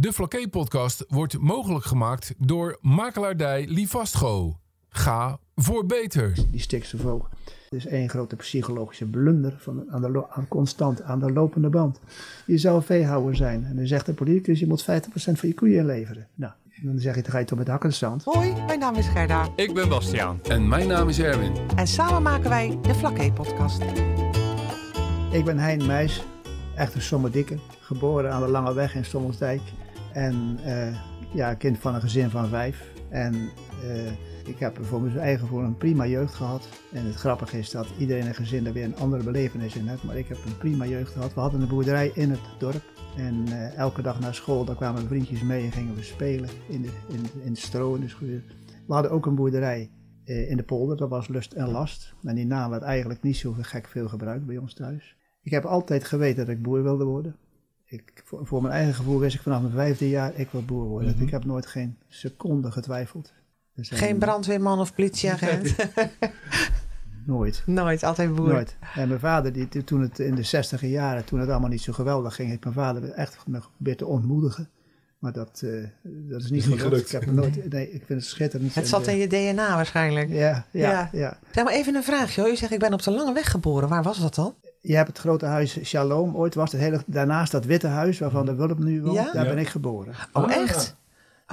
De Flaké-podcast wordt mogelijk gemaakt door makelaardij Livastgo. Ga voor beter. Die stikstofhoog. Het is één grote psychologische blunder van, aan, de, aan constant aan de lopende band. Je zou veehouwer zijn en dan zegt de politicus je moet 50% van je koeien inleveren. Nou, dan zeg je dan ga je toch met hakken zand. Hoi, mijn naam is Gerda Ik ben Bastiaan. En mijn naam is Erwin. en samen maken wij de Flaké podcast. Ik ben Hein Meijs, echt een sommedikke, geboren aan de Lange Weg in Stommelsdijk. En eh, ja, kind van een gezin van vijf. En eh, ik heb voor mijn eigen voor een prima jeugd gehad. En het grappige is dat iedereen in een gezin er weer een andere belevenis in heeft. Maar ik heb een prima jeugd gehad. We hadden een boerderij in het dorp. En eh, elke dag na school, daar kwamen vriendjes mee en gingen we spelen in de, in, in de. In de. We hadden ook een boerderij in de polder, dat was Lust en Last. En die naam werd eigenlijk niet zo gek veel gebruikt bij ons thuis. Ik heb altijd geweten dat ik boer wilde worden. Ik, voor, voor mijn eigen gevoel wist ik vanaf mijn vijfde jaar, ik wil boer worden. Ik heb nooit geen seconde getwijfeld. Zijn- Geen brandweerman of politieagent. Nooit. Nooit, altijd boer. Nooit. En mijn vader, die, toen het in de zestiger jaren, toen het allemaal niet zo geweldig ging, heeft mijn vader echt me geprobeerd te ontmoedigen. Maar dat, eh, dat is niet, gelukt. gelukt. Ik heb nooit, nee, ik vind het schitterend. Het zat in eh, je DNA waarschijnlijk. Ja, ja, Ja. ja. Zeg maar even een vraagje hoor. Je zegt ik ben op de Lange Weg geboren. Waar was dat dan? Je hebt het grote huis Shalom, ooit was het hele, daarnaast dat witte huis waarvan de Wulp nu woont, Ja? daar Ja. ben ik geboren. Oh Ah. echt?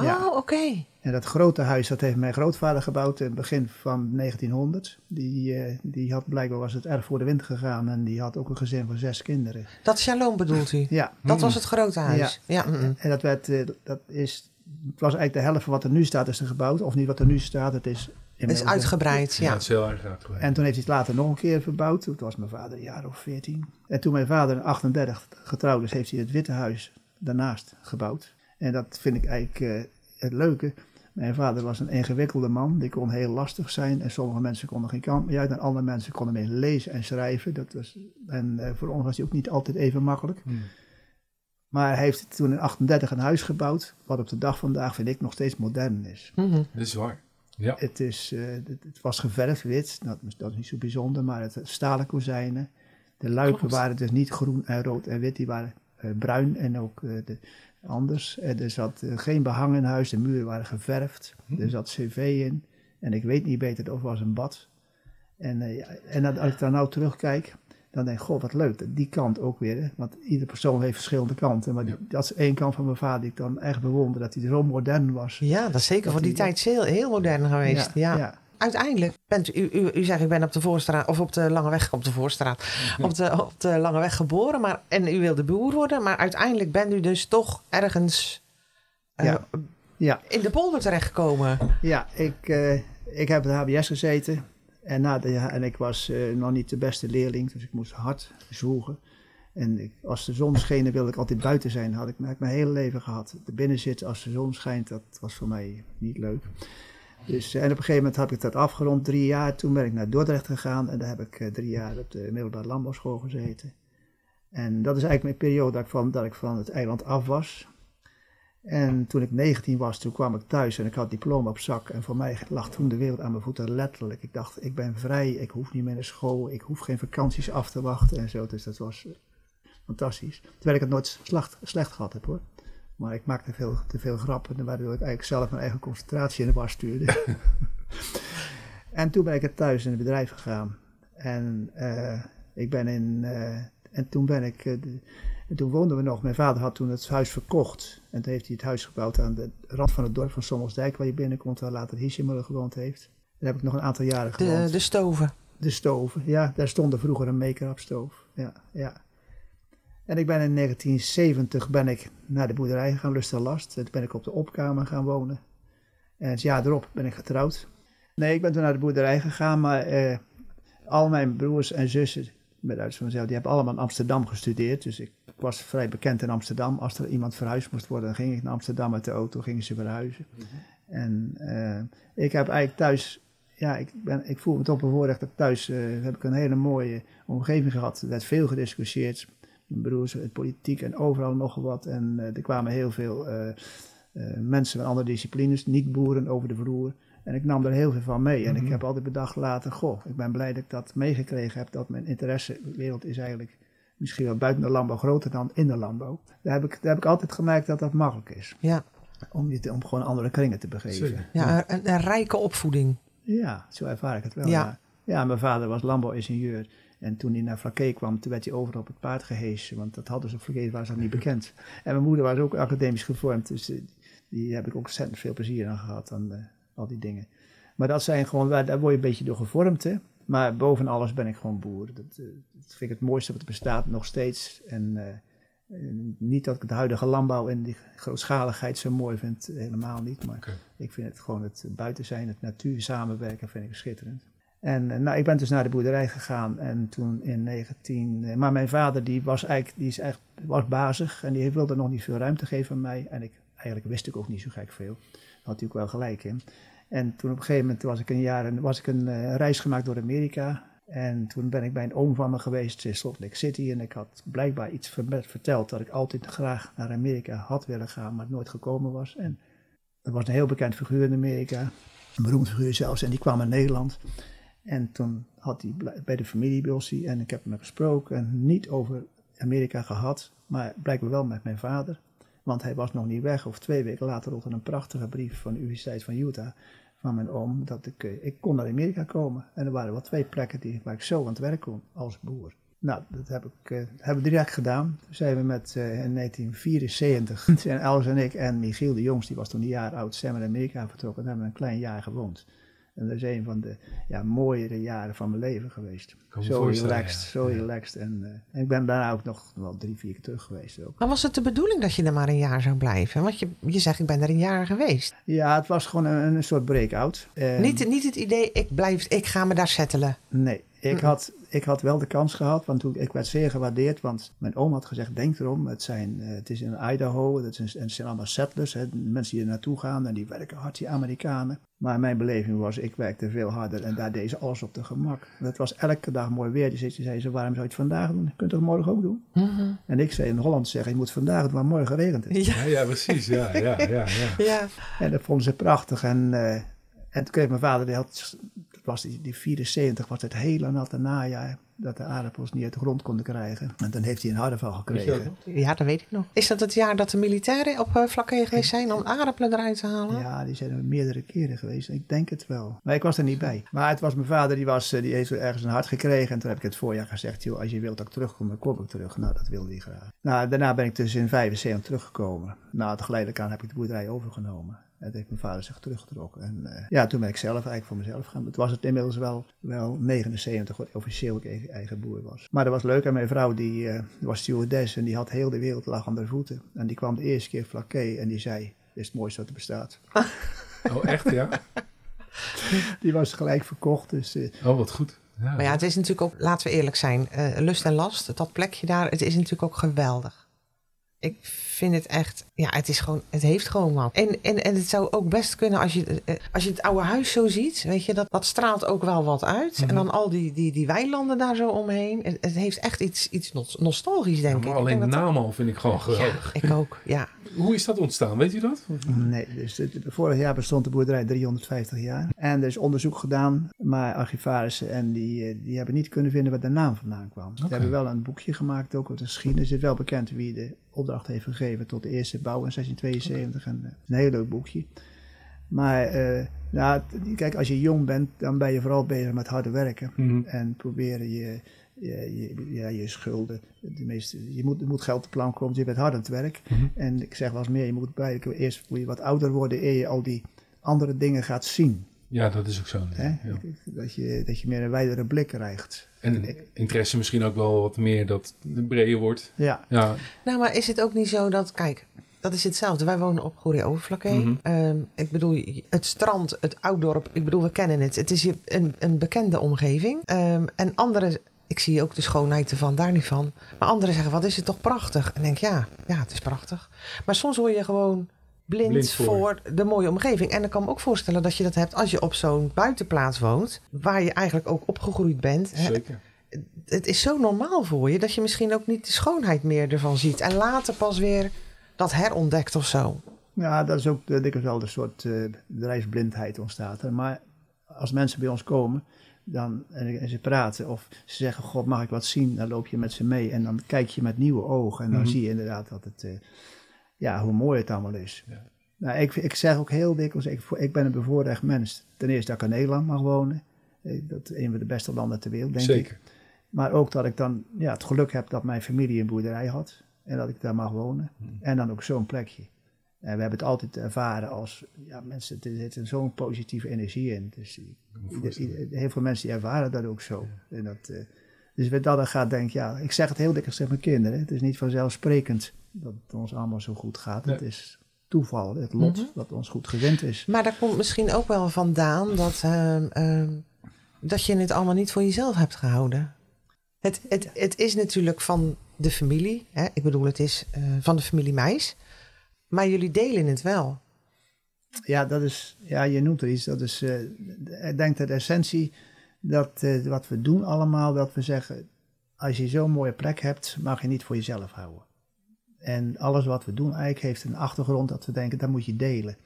Ja. Oh oké. En dat grote huis, dat heeft mijn grootvader gebouwd in het begin van 1900. Die, eh, die had blijkbaar was het erg voor de wind gegaan en die had ook een gezin van zes kinderen. Dat Shalom bedoelt u? Ja, Dat was het grote huis? Ja. mm-mm. en dat werd, eh, dat is, het was eigenlijk de helft van wat er nu staat is er gebouwd. Of niet wat er nu staat, het is Het is uitgebreid, Ja, ja. het is heel erg uitgebreid. En toen heeft hij het later nog een keer verbouwd. Toen was mijn vader een jaar of 14. En toen mijn vader in 38 getrouwd is, heeft hij het Witte Huis daarnaast gebouwd. En dat vind ik eigenlijk eh, het leuke. Mijn vader was een ingewikkelde man. Die kon heel lastig zijn. En sommige mensen konden geen kant meer uit. En andere mensen konden meer lezen en schrijven. Dat was, en eh, voor ons was hij ook niet altijd even makkelijk. Hmm. Maar hij heeft toen in 38 een huis gebouwd. Wat op de dag vandaag vind ik nog steeds modern is. Mhm. Dat is waar. Ja. Het, is, eh, het, het was geverfd wit, dat, is- dat is niet zo bijzonder, maar het stalen kozijnen. De luiken Klopt. waren dus niet groen en rood en wit, die waren eh, bruin en ook eh, de, anders. En er zat geen behang in huis, de muren waren geverfd, er zat cv in en ik weet niet beter of was een bad. En, en dat- als ik daar nou terugkijk, dan denk ik, god wat leuk, die kant ook weer. Hè? Want iedere persoon heeft verschillende kanten, maar die- dat is één kant van mijn vader die ik dan echt bewonder, dat hij zo modern was. Ja, dat is zeker Dat voor die tijd heel, heel modern geweest. Ja, ja. Uiteindelijk bent u, u, u zegt ik ben op de Voorstraat, of op de Lange Weg, op de Voorstraat, op de, op de Lange Weg geboren. Maar, en u wilde boer worden, maar uiteindelijk bent u dus toch ergens eh, Ja. Ja. in de polder terechtgekomen. Ja, ik, eh, ik heb op de HBS gezeten. En, na de, en ik was eh, nog niet de beste leerling, dus ik moest hard zwoegen. En ik, als de zon scheen, wilde ik altijd buiten zijn. Had ik, heb ik mijn hele leven gehad. De binnen zitten als de zon schijnt, dat was voor mij niet leuk. Dus, eh, en op een gegeven moment heb ik dat afgerond, drie jaar. Toen ben ik naar Dordrecht gegaan en daar heb ik eh, drie jaar op de middelbare landbouwschool gezeten. En dat is eigenlijk mijn periode dat ik van, dat ik van het eiland af was. En toen ik 19 was, toen kwam ik thuis en ik had diploma op zak. En voor mij lag toen de wereld aan mijn voeten, letterlijk. Ik dacht, ik ben vrij, ik hoef niet meer naar school, ik hoef geen vakanties af te wachten en zo. Dus dat was eh, fantastisch. Terwijl ik het nooit slecht, slecht gehad heb hoor. Maar ik maakte veel, te veel grappen, waardoor ik eigenlijk zelf mijn eigen concentratie in de war stuurde. en toen ben ik er thuis in het bedrijf gegaan. En eh, ik ben in, eh, en toen ben ik, de- en toen woonden we nog. Mijn vader had toen het huis verkocht. En toen heeft hij het huis gebouwd aan de rand van het dorp van Sommelsdijk, waar je binnenkomt, waar later Hiesjemuller gewoond heeft. Daar heb ik nog een aantal jaren De, gewoond. de stoven. De stoven, ja, daar stond er vroeger een make-up stoof. Ja, ja. En ik ben in 1970 ben ik naar de boerderij gegaan, Lust en Last. Toen ben ik op de opkamer gaan wonen. En het jaar erop ben ik getrouwd. Nee, ik ben toen naar de boerderij gegaan, maar eh, al mijn broers en zussen, met uit van mezelf, die hebben allemaal in Amsterdam gestudeerd. Dus ik was vrij bekend in Amsterdam. Als er iemand verhuisd moest worden, dan ging ik naar Amsterdam met de auto, gingen ze verhuizen. En eh, ik heb eigenlijk thuis ja, ik, ben, ik voel me toch bevoorrecht dat thuis eh, heb ik een hele mooie omgeving gehad. Er werd veel gediscussieerd. Mijn broers, het politiek en overal nog wat. En eh, er kwamen heel veel mensen van andere disciplines, niet boeren, over de vloer. En ik nam er heel veel van mee. En ik heb altijd bedacht later, goh, ik ben blij dat ik dat meegekregen heb. Dat mijn interessewereld is eigenlijk misschien wel buiten de landbouw groter dan in de landbouw. Daar heb ik, daar heb ik altijd gemerkt dat dat makkelijk is. Ja, Om, je te, om gewoon andere kringen te begeven. Ja een, een rijke opvoeding. Ja, zo ervaar ik het wel. Ja. Ja, mijn vader was landbouwingenieur. En toen hij naar Flaké kwam, toen werd hij overal op het paard gehesen. Want dat hadden ze op Flaké, was dat niet bekend. En mijn moeder was ook academisch gevormd. Dus eh, die heb ik ook ontzettend veel plezier aan gehad. Aan eh, al die dingen. Maar dat zijn gewoon, daar word je een beetje door gevormd. Hè? Maar boven alles ben ik gewoon boer. Dat, eh, dat vind ik het mooiste wat er bestaat, nog steeds. En eh, niet dat ik de huidige landbouw en die grootschaligheid zo mooi vind, helemaal niet. Maar ik vind het gewoon het buiten zijn, het natuur samenwerken, vind ik schitterend. En eh, nou, ik ben dus naar de boerderij gegaan en toen in 19... eh, Maar mijn vader die was eigenlijk, die is echt, was bazig en die wilde nog niet veel ruimte geven aan mij. En ik, eigenlijk wist ik ook niet zo gek veel. Ook wel gelijk in. En toen op een gegeven moment was ik een jaar was ik een eh, reis gemaakt door Amerika. En toen ben ik bij een oom van me geweest in Salt Lake City. En ik had blijkbaar iets ver- verteld dat ik altijd graag naar Amerika had willen gaan, maar nooit gekomen was. En er was een heel bekend figuur in Amerika, een beroemd figuur zelfs, en die kwam in Nederland. En toen had hij bij de familie bij en ik heb hem gesproken, en niet over Amerika gehad, maar blijkbaar wel met mijn vader. Want hij was nog niet weg, of twee weken later rond een prachtige brief van de Universiteit van Utah, van mijn oom, dat ik, eh, ik kon naar Amerika komen. En er waren wel twee plekken die, waar ik zo aan het werk kon, als boer. Nou, dat heb ik, eh, hebben we direct gedaan. Toen zijn we met, eh, in 1974, zijn Els en ik en Michiel de Jongs, die was toen een jaar oud, zijn we naar Amerika vertrokken en hebben we een klein jaar gewoond. En dat is een van de ja, mooiere jaren van mijn leven geweest. Zo relaxed, ja. zo relaxed. En, eh, en ik ben daarna ook nog wel drie, vier keer terug geweest ook. Maar was het de bedoeling dat je er maar een jaar zou blijven? Want je, je zegt, ik ben er een jaar geweest. Ja, het was gewoon een, een soort break-out. En- Niet, niet het idee, ik, blijf, ik ga me daar settelen. Nee, ik had, ik had wel de kans gehad, want toen, ik werd zeer gewaardeerd. Want mijn oom had gezegd, denk erom, het, zijn, eh, het is in Idaho, het, is, en het zijn allemaal settlers, hè, mensen die er naartoe gaan en die werken hard, die Amerikanen. Maar mijn beleving was, ik werkte veel harder en daar deed ze alles op de gemak. Het was elke dag mooi weer, dus ze zei ze, waarom zou je het vandaag doen? Je kunt het toch morgen ook doen? En ik zei in Holland zeggen, je moet vandaag doen, maar morgen regent het. Ja, Ja, ja, precies. Ja, ja, ja, ja. ja. En dat vonden ze prachtig. En, eh, en toen kreeg mijn vader, die had, was die, die 74, was het hele natte najaar. Dat de aardappels niet uit de grond konden krijgen. En dan heeft hij een hardeval gekregen. ja, dat weet ik nog. Is dat het jaar dat de militairen op uh, vlakke geweest zijn om aardappelen eruit te halen? Ja, die zijn er meerdere keren geweest. Ik denk het wel. Maar ik was er niet bij. Maar het was mijn vader, die, was, eh, die heeft ergens een hart gekregen. En toen heb ik het voorjaar gezegd, joh, als je wilt dat ik terugkom, dan kom ik terug. Nou, dat wilde hij graag. Nou, daarna ben ik dus in 75 teruggekomen. Na het geleidelijk aan heb ik de boerderij overgenomen. En toen heeft mijn vader zich teruggetrokken. En eh, ja, toen ben ik zelf eigenlijk voor mezelf gaan. Het was het inmiddels wel, wel 79, wat officieel ik eigen, eigen boer was. Maar dat was leuk. En mijn vrouw, die eh, was stewardess en die had heel de wereld lag aan haar voeten. En die kwam de eerste keer vlakke en die zei, dit is het mooiste wat er bestaat. Oh, echt, ja? Die was gelijk verkocht. Dus eh, Oh, wat goed. Ja. Maar ja, het is natuurlijk ook, laten we eerlijk zijn, eh, lust en last, dat plekje daar, het is natuurlijk ook geweldig. Ik vind het echt, ja, het is gewoon, het heeft gewoon wat. En, en, en het zou ook best kunnen als je, eh, als je het oude huis zo ziet, weet je, dat, dat straalt ook wel wat uit. Mhm. En dan al die, die, die weilanden daar zo omheen. Het, het heeft echt iets, iets nos- nostalgisch, denk maar ik. alleen de naam al vind ik gewoon geweldig. Ja, ik ook, ja. Hoe is dat ontstaan? Weet u dat? nee, dus het- vorig jaar bestond de boerderij 350 jaar. En er is onderzoek gedaan, maar archivarissen en die, eh, die hebben niet kunnen vinden waar de naam vandaan kwam. Ze hebben wel een boekje gemaakt, ook over de geschiedenis. Het is wel bekend wie de opdracht heeft gegeven tot de eerste bouw in 1672. En, eh, een heel leuk boekje. Maar eh, nou, kijk, als je jong bent, dan ben je vooral bezig met harde werken. Mhm. En proberen je, je, je, ja, je schulden. De meeste, je moet, er moet geld op de plank komen, dus je bent hard aan het werk. Mhm. En ik zeg wel eens meer, je moet eigenlijk eerst moet je wat ouder worden eer je al die andere dingen gaat zien. Ja, dat is ook zo. Ja. Dat, je, dat je meer een wijdere blik krijgt. En interesse misschien ook wel wat meer dat het breder wordt. Ja, Ja, Nou, maar is het ook niet zo dat, kijk, dat is hetzelfde. Wij wonen op Goeree Overflakkee. Mhm. Ehm, ik bedoel, het strand, het oudorp, ik bedoel, we kennen het. Het is hier een, een bekende omgeving. Ehm, en anderen, ik zie ook de schoonheid ervan, daar niet van. Maar anderen zeggen, wat is het toch prachtig? En ik denk, ja, ja, het is prachtig. Maar soms word je gewoon blind, Blind voor. voor. de mooie omgeving. En ik kan me ook voorstellen dat je dat hebt als je op zo'n buitenplaats woont. Waar je eigenlijk ook opgegroeid bent. Hè, zeker. het is zo normaal voor je dat je misschien ook niet de schoonheid meer ervan ziet. En later pas weer dat herontdekt of zo. ja dat is ook eh, dikwijls wel een soort eh bedrijfsblindheid ontstaat. er. Maar als mensen bij ons komen, dan, en, en ze praten of ze zeggen, god mag ik wat zien? Dan loop je met ze mee en dan kijk je met nieuwe ogen en dan Mhm. zie je inderdaad dat het, eh, ja, hoe mooi het allemaal is. Ja. Nou, ik, ik zeg ook heel dikwijls, ik, ik ben een bevoorrecht mens. Ten eerste dat ik in Nederland mag wonen. Eh, Dat is een van de beste landen ter wereld, denk ik. Zeker. Maar ook dat ik dan ja, het geluk heb dat mijn familie een boerderij had. En dat ik daar mag wonen. Hmm. En dan ook zo'n plekje. En we hebben het altijd ervaren als ja, mensen, er zit zo'n positieve energie in. Dus Ik ieder- ieder- heel veel mensen die ervaren dat ook zo. En dat, eh, dus wat dat dan gaat, denk ik, ja, ik zeg het heel dikwijls tegen mijn kinderen. Het is niet vanzelfsprekend dat het ons allemaal zo goed gaat. Het is toeval, het lot, Mhm. dat ons goed gezind is. Maar daar komt misschien ook wel vandaan dat, ehm, ehm, dat je het allemaal niet voor jezelf hebt gehouden. Het, het, het is natuurlijk van de familie. Hè? Ik bedoel, het is eh, van de familie Meis. Maar jullie delen het wel. Ja, dat is, ja, je noemt er iets. Dat is, eh, ik denk dat de essentie, dat eh, wat we doen allemaal, dat we zeggen, als je zo'n mooie plek hebt, mag je niet voor jezelf houden. En alles wat we doen eigenlijk heeft een achtergrond dat we denken, dat moet je delen.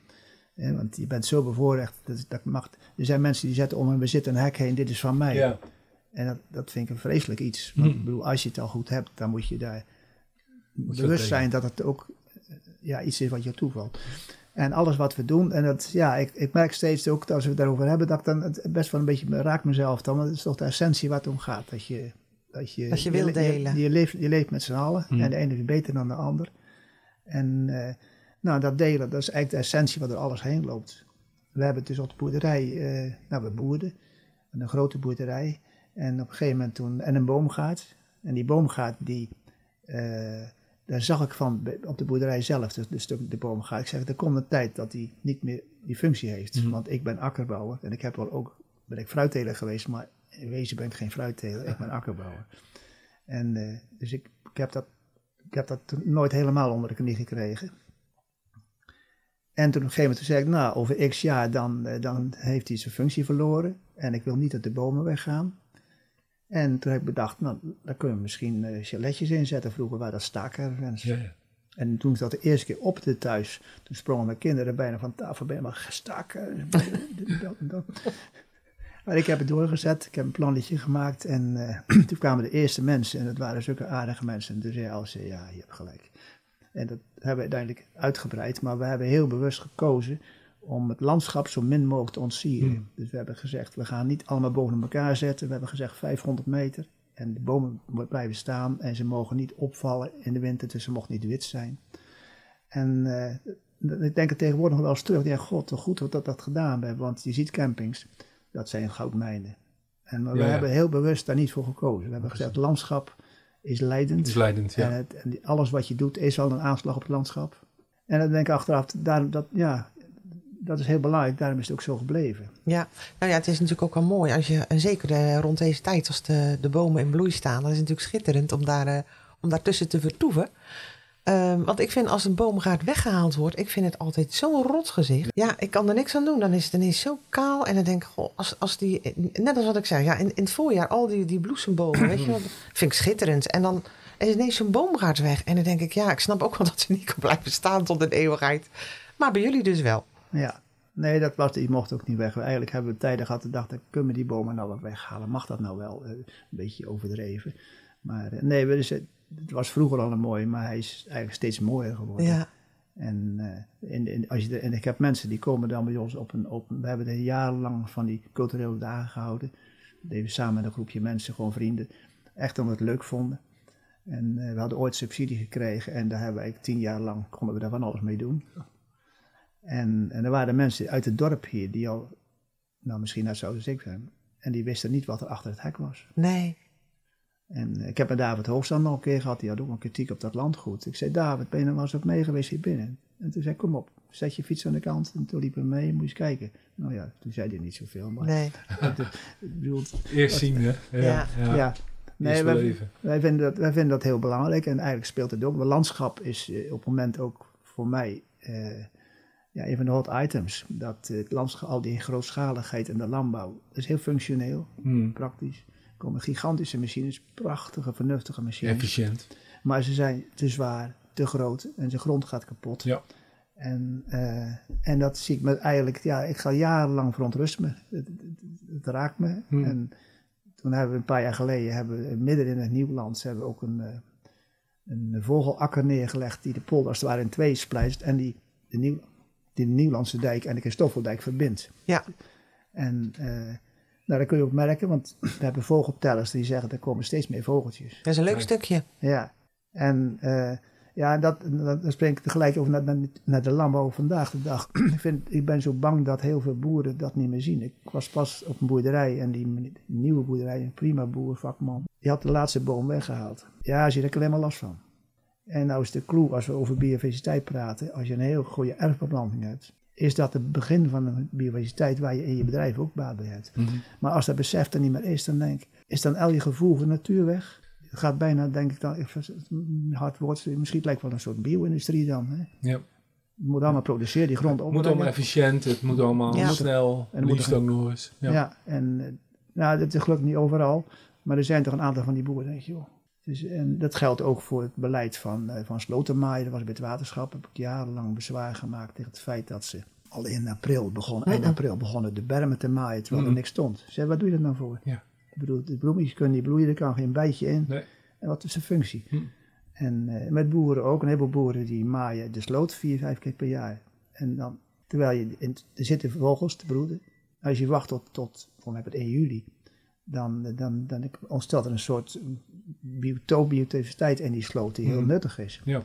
Eh, want je bent zo bevoorrecht, dat, dat mag, er zijn mensen die zetten om en we zitten een hek heen, dit is van mij. Ja. En dat, dat vind ik een vreselijk iets. Want Hmm. ik bedoel, als je het al goed hebt, dan moet je daar Moet je bewust dat zijn dat het ook eh, ja, iets is wat je toevalt. En alles wat we doen, en dat, ja, ik, ik merk steeds ook dat als we het daarover hebben, dat ik dan het best wel een beetje raakt mezelf dan. Want het is toch de essentie waar het om gaat. Dat je, dat je, Dat je wil le- delen. Je, leeft, je leeft met z'n allen Hmm. en de ene is beter dan de ander. En eh, nou, dat delen, dat is eigenlijk de essentie wat er alles heen loopt. We hebben dus op de boerderij, eh, nou we boerden, een grote boerderij. En op een gegeven moment toen, en een boomgaard. En die boomgaard, die, eh, daar zag ik van op de boerderij zelf, dus de stuk de boomgaard. Ik zeg, er komt een tijd dat die niet meer die functie heeft. Mhm. Want ik ben akkerbouwer en ik heb wel ook, ben ik fruitteler geweest, maar in wezen ben ik geen fruitteler, ik ben akkerbouwer. En eh, dus ik, ik, heb dat, ik heb dat nooit helemaal onder de knie gekregen. En toen op een gegeven moment zei ik, nou, over x jaar dan, eh, dan heeft hij zijn functie verloren. En ik wil niet dat de bomen weggaan. En toen heb ik bedacht, nou, daar kunnen we misschien eh chaletjes inzetten. Vroeger waren dat stakervens. Ja, ja. En toen ik dat de eerste keer op de thuis, toen sprongen mijn kinderen bijna van tafel, bijna maar staken. dit, dat en dat. Maar ik heb het doorgezet, ik heb een plannetje gemaakt en eh, toen kwamen de eerste mensen en dat waren zulke aardige mensen. En toen zei Als, ja, je hebt gelijk. En dat hebben we uiteindelijk uitgebreid, maar we hebben heel bewust gekozen om het landschap zo min mogelijk te ontsieren. Hmm. Dus we hebben gezegd, we gaan niet allemaal boven elkaar zetten. We hebben gezegd 500 meter en de bomen blijven staan en ze mogen niet opvallen in de winter, dus ze mogen niet wit zijn. En d- ik denk er tegenwoordig nog wel eens terug. Ja, god, toch goed dat we dat gedaan hebben. Want je ziet campings, dat zijn goudmijnen. En we Ja, ja. hebben heel bewust daar niet voor gekozen. We hebben gezegd, het landschap is leidend. Is leidend, ja. En, het, en alles wat je doet is al een aanslag op het landschap. En dan denk ik achteraf, daarom dat, ja, dat is heel belangrijk. Daarom is het ook zo gebleven. Ja, nou ja, het is natuurlijk ook wel mooi als je, en zeker eh, rond deze tijd, als de, de bomen in bloei staan, dan is het natuurlijk schitterend om, daar, eh, om daartussen te vertoeven. Ehm, want ik vind als een boomgaard weggehaald wordt, ik vind het altijd zo'n rot gezicht. Ja, ik kan er niks aan doen. Dan is het ineens zo kaal. En dan denk ik, goh, als, als die, net als wat ik zei, ja, in, in het voorjaar, al die, die bloesembomen, weet je wel, vind ik schitterend. En dan is ineens zo'n boomgaard weg. En dan denk ik, ja, ik snap ook wel dat ze niet kan blijven staan tot een eeuwigheid. Maar bij jullie dus wel. Ja, nee, dat was, die mocht ook niet weg. Eigenlijk hebben we tijden gehad de dachten, kunnen we die bomen nou wel weghalen? Mag dat nou wel? Eh, een beetje overdreven. Maar eh, nee, we- dus, het was vroeger al een mooi, maar hij is eigenlijk steeds mooier geworden. Ja, En, eh, in, in, als je de- en ik heb mensen die komen dan bij ons op een open. We hebben er jarenlang van die culturele dagen gehouden. Dat deden we samen met een groepje mensen, gewoon vrienden. Echt omdat we het leuk vonden. En eh, we hadden ooit subsidie gekregen en daar hebben we eigenlijk tien jaar lang konden we daar van alles mee doen. En, en er waren mensen uit het dorp hier die al, nou misschien net zo oud als ik zijn, en die wisten niet wat er achter het hek was. nee. En ik heb met David Hoogstand nog een keer gehad, die had ook een kritiek op dat landgoed. Ik zei, David, ben je nou eens op mee geweest hier binnen? En toen zei ik, kom op, zet je fiets aan de kant. En toen liepen we mee, moet je eens kijken. Nou ja, toen zei hij niet zoveel, maar Nee. bedoel, Eerst zien, hè? Ja. Ja. ja. ja. Nee, Eerst wij, wij, vinden dat, wij vinden dat heel belangrijk en eigenlijk speelt het ook. Het landschap is eh, op het moment ook voor mij eh, ja, een van de hot items. Dat het landschap, al die grootschaligheid en de landbouw, dat is heel functioneel, Hmm. praktisch. Er komen gigantische machines, prachtige, vernuftige machines. Efficiënt. Maar ze zijn te zwaar, te groot en de grond gaat kapot. Ja. En, eh, en dat zie ik me eigenlijk, ja, ik ga jarenlang verontrust me. Het, het- het raakt me. Hmm. En toen hebben we een paar jaar geleden, hebben we, midden in het Nieuwland, hebben we ook een, eh, een vogelakker neergelegd die de polder als het ware in twee splijst en die de, Nieuw, die de Nieuwlandse dijk en de Christoffeldijk verbindt. Ja. En eh, nou, dat kun je ook merken, want we hebben vogeltellers die zeggen er komen steeds meer vogeltjes. Dat is een leuk stukje. Ja, en eh, ja, dat, dat, dan spreek ik tegelijk over naar, naar, de landbouw vandaag de dag. ik, vind, ik ben zo bang dat heel veel boeren dat niet meer zien. Ik was pas op een boerderij en die nieuwe boerderij, een prima boer, vakman, die had de laatste boom weggehaald. Ja, daar zit ik alleen maar last van. En nou is de clue, als we over biodiversiteit praten, als je een heel goede erfbeplanting hebt, is dat het begin van een biodiversiteit waar je in je bedrijf ook baat bij hebt. Mhm. Maar als dat besef er niet meer is, dan denk ik, is dan al je gevoel voor natuur weg? Het gaat bijna, denk ik dan, hard woord, misschien lijkt wel een soort bio-industrie dan. Hè? Ja. Het moet allemaal produceren, die grond Het moet allemaal efficiënt, het moet allemaal Ja. snel, En het moet liefst ook nog eens. Ja. Ja. en eh, nou, dat is gelukkig niet overal, maar er zijn toch een aantal van die boeren, denk je, joh. Dus, en dat geldt ook voor het beleid van, eh, van slotenmaaien. Dat was bij het waterschap, heb ik jarenlang bezwaar gemaakt tegen het feit dat ze al in april begonnen, eind april begonnen de bermen te maaien, terwijl er niks stond. Ze zei, wat doe je er dan voor? Ja. Ik bedoel, de bloemetjes kunnen niet bloeien, er kan geen bijtje in. Nee. En wat is de functie? Hm. En eh, met boeren ook, een heleboel boeren die maaien de sloot vier, vijf keer per jaar. En dan, terwijl je, in, er zitten vogels te broeden. Als je wacht tot, tot voor mij het 1 juli, dan, dan, dan ontstaat er een soort biotoop, biodiversiteit in die sloot die heel Hm. nuttig is. Ja.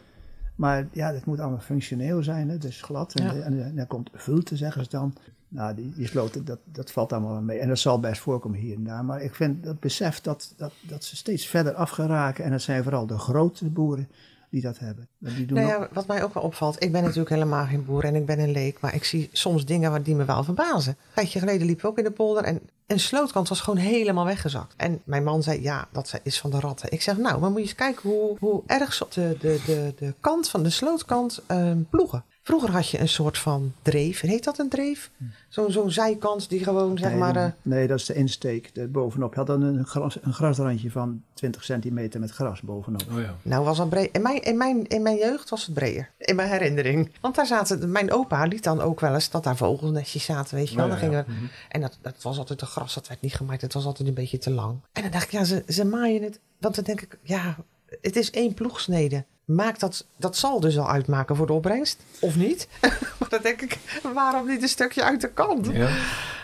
Maar ja, dat moet allemaal functioneel zijn, hè? dus glad. En, Ja. en, en dan komt vulte, zeggen ze dan. Nou, die, die sloten, dat, dat valt allemaal wel mee. En dat zal best voorkomen hier en daar. Maar ik vind dat besef dat, dat, dat ze steeds verder afgeraken. En het zijn vooral de grote boeren die dat hebben. Die doen Nou ja, wat mij ook wel opvalt, ik ben natuurlijk helemaal geen boer en ik ben een leek, maar ik zie soms dingen die me wel verbazen. Een tijdje geleden liepen we ook in de polder en een slootkant was gewoon helemaal weggezakt. En mijn man zei, ja, dat is van de ratten. Ik zeg, nou, maar moet je eens kijken hoe, hoe erg ze op de, de, de, de kant van de slootkant ehm, ploegen. Vroeger had je een soort van dreef, heet dat een dreef? Zo'n zo'n zijkant die gewoon, zeg nee, maar... eh, nee, dat is de insteek. De, bovenop. Je had dan een, gras, een grasrandje van 20 centimeter met gras bovenop. Oh ja. Nou, was dat breed. In mijn, in, mijn, in mijn jeugd was het breder. In mijn herinnering. Want daar zaten. Mijn opa liet dan ook wel eens dat daar vogelnestjes zaten. Weet je wel. Oh, dan gingen ja. we, Mhm. En dat, dat was altijd een gras. Dat werd niet gemaaid. Het was altijd een beetje te lang. En dan dacht ik, ja, ze, ze maaien het. Want dan denk ik, ja, het is één ploegsnede. Maakt dat, dat zal dus al uitmaken voor de opbrengst. Of niet? maar dan denk ik, waarom niet een stukje uit de kant? Ja.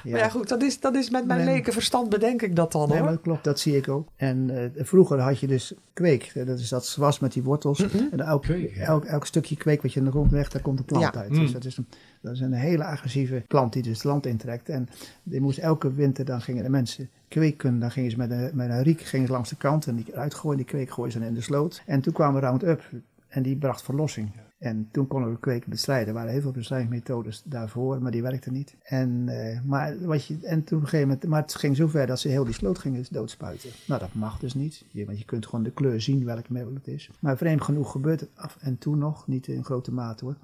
Ja. Maar ja, goed, dat is, dat is met mijn Nee. lekenverstand bedenk ik dat dan Nee, hoor. maar dat klopt, dat zie ik ook. En eh, vroeger had je dus kweek. Dat is dat was met die wortels. En elk, Kweek, ja. elk, elk stukje kweek wat je in de grond legt, daar komt een plant Ja. uit. Mm. Dus dat is, een, dat is een hele agressieve plant die dus het land intrekt. En die moest elke winter, dan gingen de mensen kweken. Dan gingen ze met een, met een riek gingen ze langs de kant en die uitgooien. Die kweek gooien ze in de sloot. En toen kwam Roundup en die bracht verlossing. En toen konden we kweken bestrijden. Er waren heel veel bestrijdingsmethodes daarvoor, maar die werkten niet. En, eh, maar, wat je, en toen een moment, maar het ging zover dat ze heel die sloot gingen doodspuiten. Nou, dat mag dus niet, want je kunt gewoon de kleur zien welk middel het is. Maar vreemd genoeg gebeurt het af en toe nog, niet in grote mate hoor.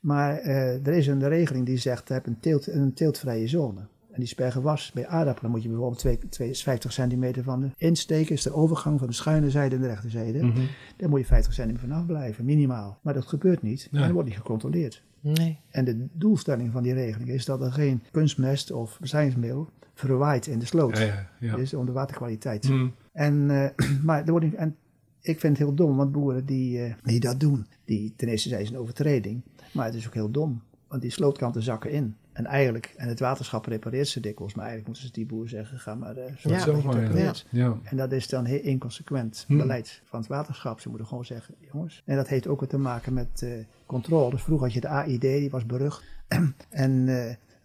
Maar eh, er is een regeling die zegt, heb een, teelt, een teeltvrije zone. En die spergewas, bij aardappelen moet je bijvoorbeeld twee, twee, 50 centimeter van de insteken. is de overgang van de schuine zijde en de rechterzijde. Mhm. Daar moet je 50 centimeter vanaf blijven, minimaal. Maar dat gebeurt niet. Nee. En dat wordt niet gecontroleerd. Nee. En de doelstelling van die regeling is dat er geen kunstmest of bestrijdingsmiddel verwaait in de sloot. Ja, ja, ja. Dus om de waterkwaliteit. Mhm. En, eh, maar er wordt niet, en ik vind het heel dom, want boeren die, eh, die dat doen, die, ten eerste zijn ze een overtreding. Maar het is ook heel dom, want die slootkanten zakken in. En eigenlijk, en het waterschap repareert ze dikwijls, maar eigenlijk moeten ze die boer zeggen, ga maar eh zorg Ja. Zelf maar, ja. Ja. En dat is dan heel inconsequent Hmm. beleid van het waterschap. Ze moeten gewoon zeggen, jongens. En dat heeft ook wat te maken met eh controle. Dus vroeger had je de AID, die was berucht. en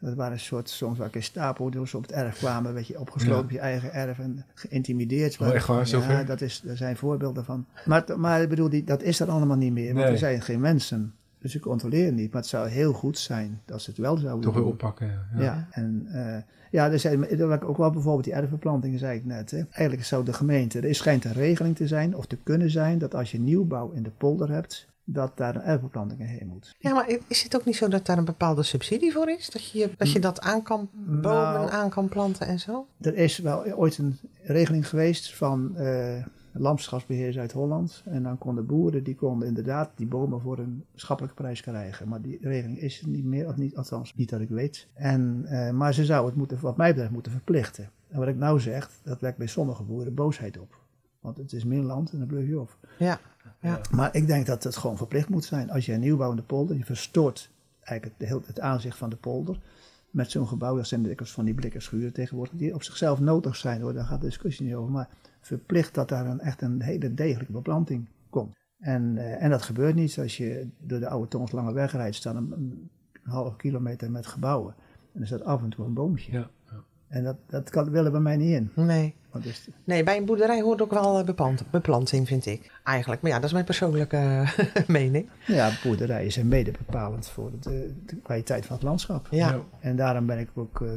dat waren een soort, soms waar ik stapel, dus ze op het erf kwamen, werd je opgesloten Ja. op je eigen erf en geïntimideerd. Oh, echt waar, Ja, dat is, er zijn voorbeelden van. Maar, maar ik bedoel, die, dat is er allemaal niet meer, want Nee. er zijn geen mensen. Dus ze controleren niet. Maar het zou heel goed zijn dat ze het wel zouden Toch weer oppakken. Ja. Ja, en eh, ja, er zijn er ook wel bijvoorbeeld die erfverplantingen, zei ik net. Hè. Eigenlijk zou de gemeente, er schijnt een regeling te zijn of te kunnen zijn dat als je nieuwbouw in de polder hebt, dat daar een erfverplantingen heen moet. Ja, maar is het ook niet zo dat daar een bepaalde subsidie voor is? Dat je, dat, je dat aan kan bomen, Nou. aan kan planten en zo? Er is wel ooit een regeling geweest van, eh, landschapsbeheer uit Holland. En dan konden boeren, die konden inderdaad die bomen voor een schappelijke prijs krijgen. Maar die regeling is er niet meer, of niet, althans niet dat ik weet. En, eh, maar ze zou het moeten, wat mij betreft, moeten verplichten. En wat ik nou zeg, dat wekt bij sommige boeren boosheid op. Want het is meer land en dan bluf je op. Ja, ja. Maar ik denk dat het gewoon verplicht moet zijn. Als je een nieuwbouw in de polder, je verstoort eigenlijk het, heel, het aanzicht van de polder. Met zo'n gebouw, dat zijn dikwijls van die blikken schuren tegenwoordig, die op zichzelf nodig zijn hoor, daar gaat de discussie niet over. Maar verplicht dat daar een, echt een hele degelijke beplanting komt. En, eh, en dat gebeurt niet. Als je door de oude Tons Lange Weg rijdt, staan een, een half kilometer met gebouwen. En er staat af en toe een boompje. Ja, ja. En dat, dat kan, willen bij mij niet in. Nee. Want dus, nee, bij een boerderij hoort ook wel eh, beplant, beplanting, vind ik. Eigenlijk. Maar ja, dat is mijn persoonlijke eh, mening. ja, boerderijen zijn mede bepalend voor de, de kwaliteit van het landschap. Ja. Ja. En daarom ben ik ook, eh,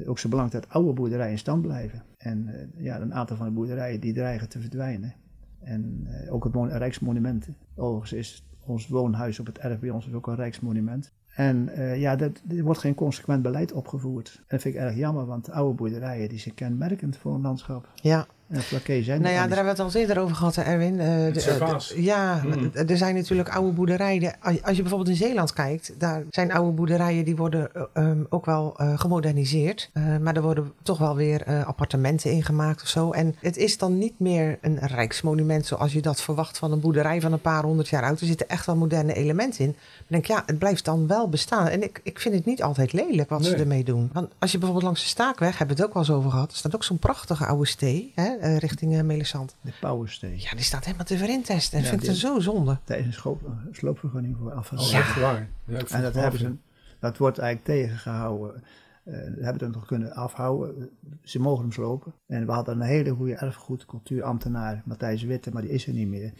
eh, ook zo belangrijk dat oude boerderijen in stand blijven. En eh, ja, een aantal van de boerderijen die dreigen te verdwijnen. En eh, ook het mon- rijksmonumenten. Overigens is ons woonhuis op het erf bij ons is ook een rijksmonument. En eh, ja, dat, er wordt geen consequent beleid opgevoerd. En dat vind ik erg jammer, want oude boerderijen die zijn kenmerkend voor een landschap. Ja. Zijn Nou ja, daar hebben we het al eerder over gehad, hè, Erwin. Eh, de- de- ja, Mm. er zijn natuurlijk oude boerderijen. Als je bijvoorbeeld in Zeeland kijkt, daar zijn oude boerderijen die worden eh, ehm, ook wel eh, gemoderniseerd. Eh, maar er worden toch wel weer eh, appartementen ingemaakt of zo. En het is dan niet meer een rijksmonument zoals je dat verwacht van een boerderij van een paar honderd jaar oud. Er zitten echt wel moderne elementen in. Ik denk, ja, het blijft dan wel bestaan. En ik, ik vind het niet altijd lelijk wat ze ermee doen. Want als je bijvoorbeeld langs de Staakweg, hebben we het ook wel eens over gehad, er staat ook zo'n prachtige oude stee, hè, eh, richting eh, Melisand. De Powersteen. Ja, die staat helemaal te verintesten. En Ja, vind ik zo zonde. Daar is een schoop- sloopvergunning voor waar. Ja, En dat, hebben ze, dat wordt eigenlijk tegengehouden. Eh we hebben het nog kunnen afhouden. Ze mogen hem slopen. En we hadden een hele goede erfgoed, cultuurambtenaar, Matthijs Witte, maar die is er niet meer.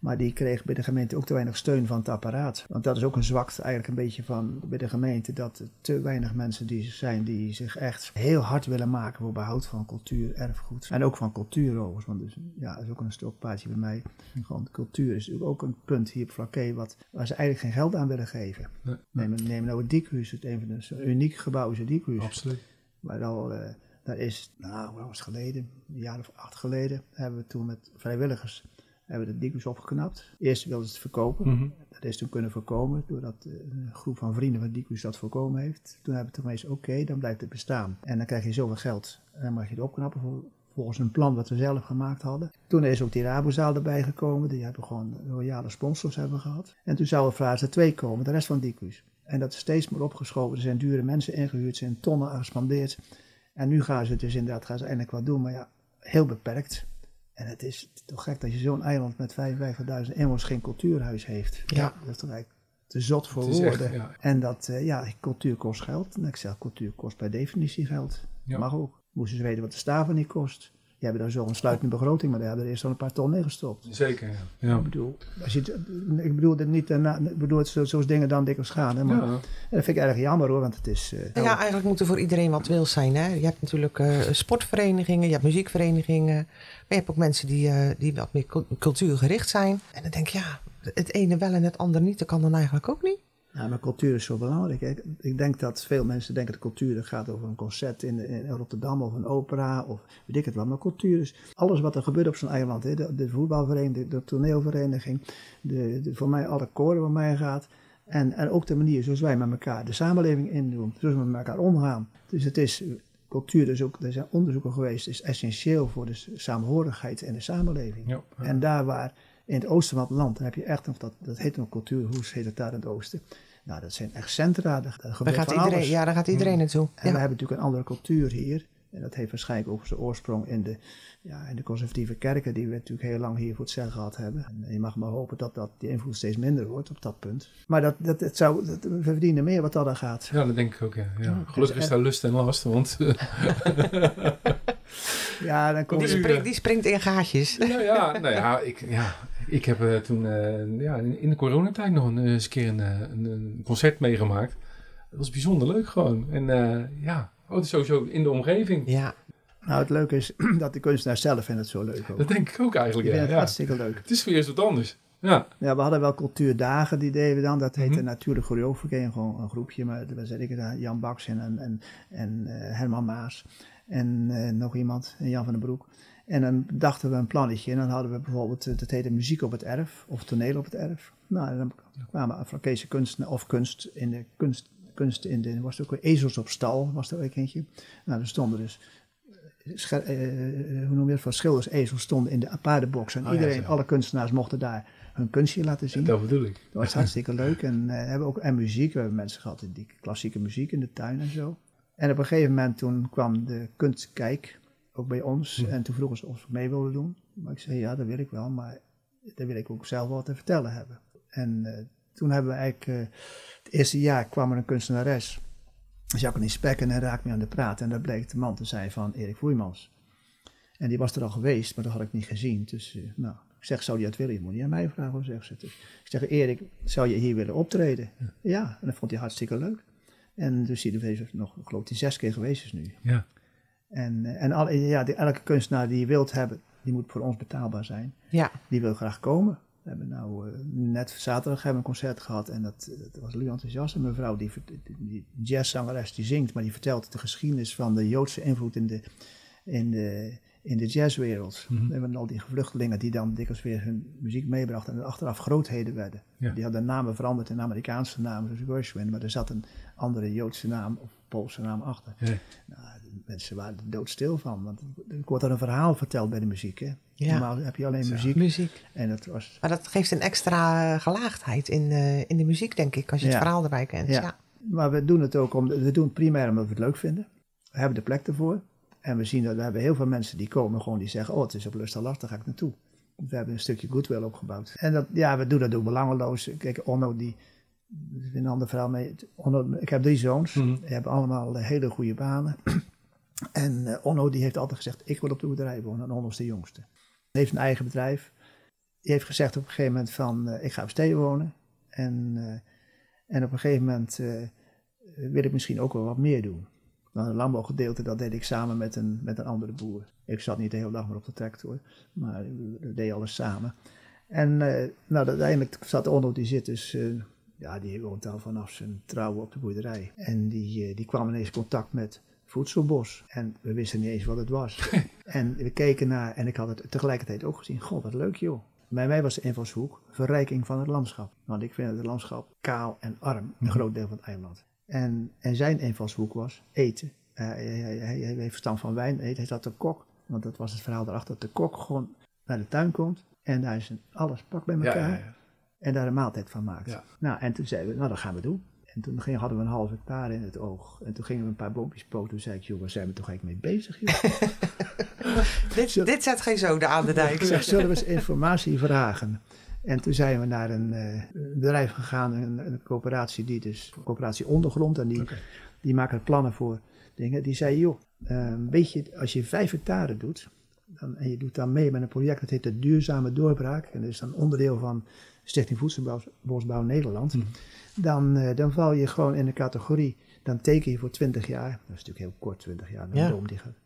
Maar die kreeg bij de gemeente ook te weinig steun van het apparaat. Want dat is ook een zwakte eigenlijk een beetje van bij de gemeente. Dat er te weinig mensen die zijn die zich echt heel hard willen maken voor behoud van cultuur, erfgoed. En ook van cultuur overigens. Want dus, ja, dat is ook een stokpaardje bij mij. Gewoon cultuur is natuurlijk ook een punt hier op Flaké wat, waar ze eigenlijk geen geld aan willen geven. Nee, Neem, neem nou het Diekhuis, het een van de zo'n uniek gebouw is het Diekhuis. Absoluut. Maar al, eh, daar is, nou, wat was het geleden? Een jaar of acht geleden hebben we toen met vrijwilligers hebben we het Diekhuis opgeknapt. Eerst wilden ze het verkopen. Mhm. Dat is toen kunnen voorkomen, doordat eh, een groep van vrienden van Diekhuis dat voorkomen heeft. Toen hebben we toen oké, dan blijft het bestaan. En dan krijg je zoveel geld. En dan mag je het opknappen voor, volgens een plan wat we zelf gemaakt hadden. Toen is ook die Rabozaal erbij gekomen. Die hebben gewoon royale sponsors hebben gehad. En toen zou er fase 2 komen, de rest van Diekhuis. En dat is steeds meer opgeschoven. Er zijn dure mensen ingehuurd, zijn tonnen gespandeerd. En nu gaan ze dus inderdaad gaan ze eindelijk wat doen, maar ja, heel beperkt. En het is toch gek dat je zo'n eiland met 55.000 inwoners geen cultuurhuis heeft. Ja. Dat is toch eigenlijk te zot voor echt, woorden. ja. En dat, eh, ja, cultuur kost geld. En ik zeg, cultuur kost per definitie geld. Ja. Mag ook. Moesten ze weten wat de staven niet kost. Die hebben daar zo'n sluitende begroting, maar daar hebben er eerst al een paar ton in gestopt. Zeker, ja. ja. Ik bedoel, als je, het- ik bedoel het niet, daarna- ik bedoel het zo, zoals dingen dan dikwijls gaan. Hè, maar, Ja. En dat vind ik erg jammer hoor, want het is... eh, Nou ja, eigenlijk moet er voor iedereen wat wil zijn. Hè? Je hebt natuurlijk eh, sportverenigingen, je hebt muziekverenigingen. Maar je hebt ook mensen die, eh, die wat meer cul- cultuurgericht zijn. En dan denk je, ja, het ene wel en het andere niet. Dat kan dan eigenlijk ook niet. Ja, maar cultuur is zo belangrijk. hè. Ik denk dat veel mensen denken dat cultuur dat gaat over een concert in, in Rotterdam of een opera of weet ik het wat. Maar cultuur is alles wat er gebeurt op zo'n eiland. Hè. De, de voetbalvereniging, de, de toneelvereniging, de, de, voor mij alle koren waar mij gaat. En, en ook de manier zoals wij met elkaar de samenleving indoen, zoals we met elkaar omgaan. Dus het is, cultuur, dus ook, er zijn onderzoeken geweest, is essentieel voor de samenhorigheid in de samenleving. Ja. En daar waar in het oosten van het land, dan heb je echt nog dat, dat heet nog cultuurhoes, heet het daar in het oosten. Nou, dat zijn echt centra, daar, daar Daar gebeurt gaat van iedereen, alles. ja, daar gaat iedereen naartoe. En we hebben natuurlijk een andere cultuur hier. En dat heeft waarschijnlijk ook zijn oorsprong in de, ja, in de conservatieve kerken, die we natuurlijk heel lang hier voor het zeggen gehad hebben. En je mag maar hopen dat, dat die invloed steeds minder wordt op dat punt. Maar dat, dat, het zou, dat, we verdienen meer wat dat aan gaat. Ja, dat denk ik ook, ja. ja. Gelukkig is daar lust en last, want Ja, dan komt Die, springt, die springt in gaatjes. nou ja, nou ja, ik, ja, ik heb eh, toen eh, ja, in, in de coronatijd nog een, eh, eens een keer een, een, een concert meegemaakt. Dat was bijzonder leuk gewoon. En eh, ja, oh, het is sowieso in de omgeving. Ja, Nou, het leuke is dat de kunstenaar zelf vindt het zo leuk ook. Dat denk ik ook eigenlijk, vindt ja. het ja. hartstikke leuk. Het is weer eens wat anders. Ja, Ja, we hadden wel cultuurdagen, die deden we dan. Dat heette Mhm. natuurlijk choreografie, gewoon een groepje. Maar daar zit ik daar, Jan Baks en, en, en, en eh, Herman Maas. En eh, nog iemand, en Jan van den Broek. En dan dachten we een plannetje en dan hadden we bijvoorbeeld, eh, dat heette muziek op het erf of toneel op het erf. Nou, en dan kwamen Afrakese kunsten of kunst in de kunst, kunst in de, was er ook ezels op stal, was er ook eentje. Nou, er stonden dus, eh, scher- eh, hoe noem je het, van schilders ezels stonden in de paardenbox. En Oh iedereen, alle kunstenaars mochten daar hun kunstje laten zien. Dat bedoel ik. Dat was hartstikke leuk. En, eh, hebben ook, en muziek. We hebben mensen gehad die klassieke muziek in de tuin en zo. En op een gegeven moment toen kwam de kunstkijk ook bij ons. En toen vroegen ze of we mee wilden doen. Maar ik zei ja, dat wil ik wel. Maar daar wil ik ook zelf wat te vertellen hebben. En eh, toen hebben we eigenlijk... eh, het eerste jaar kwam er een kunstenares. Jacqueline Spekken en raakte me aan de praat. En dat bleek de man te zijn van Erik Voeimans. En die was er al geweest, maar dat had ik niet gezien. Dus eh, nou, ik zeg, zou je dat willen? Je moet niet aan mij vragen, zegt ze. Dus ik zeg, Erik, zou je hier willen optreden? Ja, en dat vond hij hartstikke leuk. En dus hij is nog, ik geloof hij zes keer geweest is nu. Ja. En, eh, en alle, ja, die, elke kunstenaar die je wilt hebben, die moet voor ons betaalbaar zijn. Ja, Die wil graag komen. We hebben nou eh, net zaterdag hebben we een concert gehad en dat, dat was heel enthousiast. Een mevrouw, die, die jazzzangeres, die zingt, maar die vertelt de geschiedenis van de Joodse invloed in de, in de, in de jazzwereld. Mhm. We hebben al die vluchtelingen die dan dikwijls weer hun muziek meebrachten en achteraf grootheden werden. Ja. Die hadden namen veranderd in Amerikaanse namen, zoals Gershwin, maar er zat een andere Joodse naam of Poolse naam achter. Ja. Nou, mensen waren er doodstil van, want er wordt er een verhaal verteld bij de muziek. Hè? Ja. Normaal heb je alleen Ja. muziek muziek. en het was Maar dat geeft een extra eh, gelaagdheid in, eh, in de muziek, denk ik, als je het verhaal erbij kent. Ja. Ja. Maar we doen het ook om, we doen het primair omdat we het leuk vinden. We hebben de plek ervoor. En we zien dat we hebben heel veel mensen die komen gewoon die zeggen, oh het is op lust en last, daar ga ik naartoe. We hebben een stukje goodwill opgebouwd. En dat, ja, we doen dat ook belangeloos. Kijk, Onno die, een ander verhaal mee. Onno, ik heb drie zoons, Mhm. die hebben allemaal eh, hele goede banen. En eh, Onno die heeft altijd gezegd, ik wil op de boerderij wonen. En Onno is de jongste. Hij heeft een eigen bedrijf. Die heeft gezegd op een gegeven moment van, eh, ik ga op steden wonen. En, en op een gegeven moment wil ik misschien ook wel wat meer doen. Nou, het landbouwgedeelte, dat deed ik samen met een, met een andere boer. Ik zat niet de hele dag maar op de tractor, maar we deden alles samen. En eh, nou, uiteindelijk zat Onno, die zit dus, eh, ja, die woont al vanaf zijn trouwen op de boerderij. En die, eh, die kwam ineens in contact met voedselbos. En we wisten niet eens wat het was. en we keken naar, en ik had het tegelijkertijd ook gezien. God, wat leuk joh. Bij mij was de invalshoek verrijking van het landschap. Want ik vind het landschap kaal en arm, een groot deel van het eiland. En, en zijn invalshoek was eten. Eh, hij, hij, hij, hij heeft verstand van wijn, hij, hij zat de kok. Want dat was het verhaal erachter, dat de kok gewoon naar de tuin komt. En daar is een, alles pak bij elkaar. ja, ja. En daar een maaltijd van maakt. Ja. Nou, en toen zeiden we, nou dat gaan we doen. En toen ging, hadden we een half hectare in het oog. En toen gingen we een paar boompjes poten. Toen zei ik, joh, waar zijn we toch eigenlijk mee bezig? Dit, dit zet geen zoden aan de dijk. Ik zeg, zullen we eens informatie vragen? En toen zijn we naar een eh, bedrijf gegaan, een, een coöperatie die dus, coöperatie ondergrond, en die, die maken plannen voor dingen. Die zei, joh, eh, weet je, als je vijf hectare doet, dan, en je doet dan mee met een project, dat heet de Duurzame Doorbraak, en dat is dan onderdeel van Stichting Voedselbosbouw Nederland, Mhm. dan, eh, dan val je gewoon in de categorie, dan teken je voor 20 jaar, dat is natuurlijk heel kort, 20 jaar, een Ja. die gaat.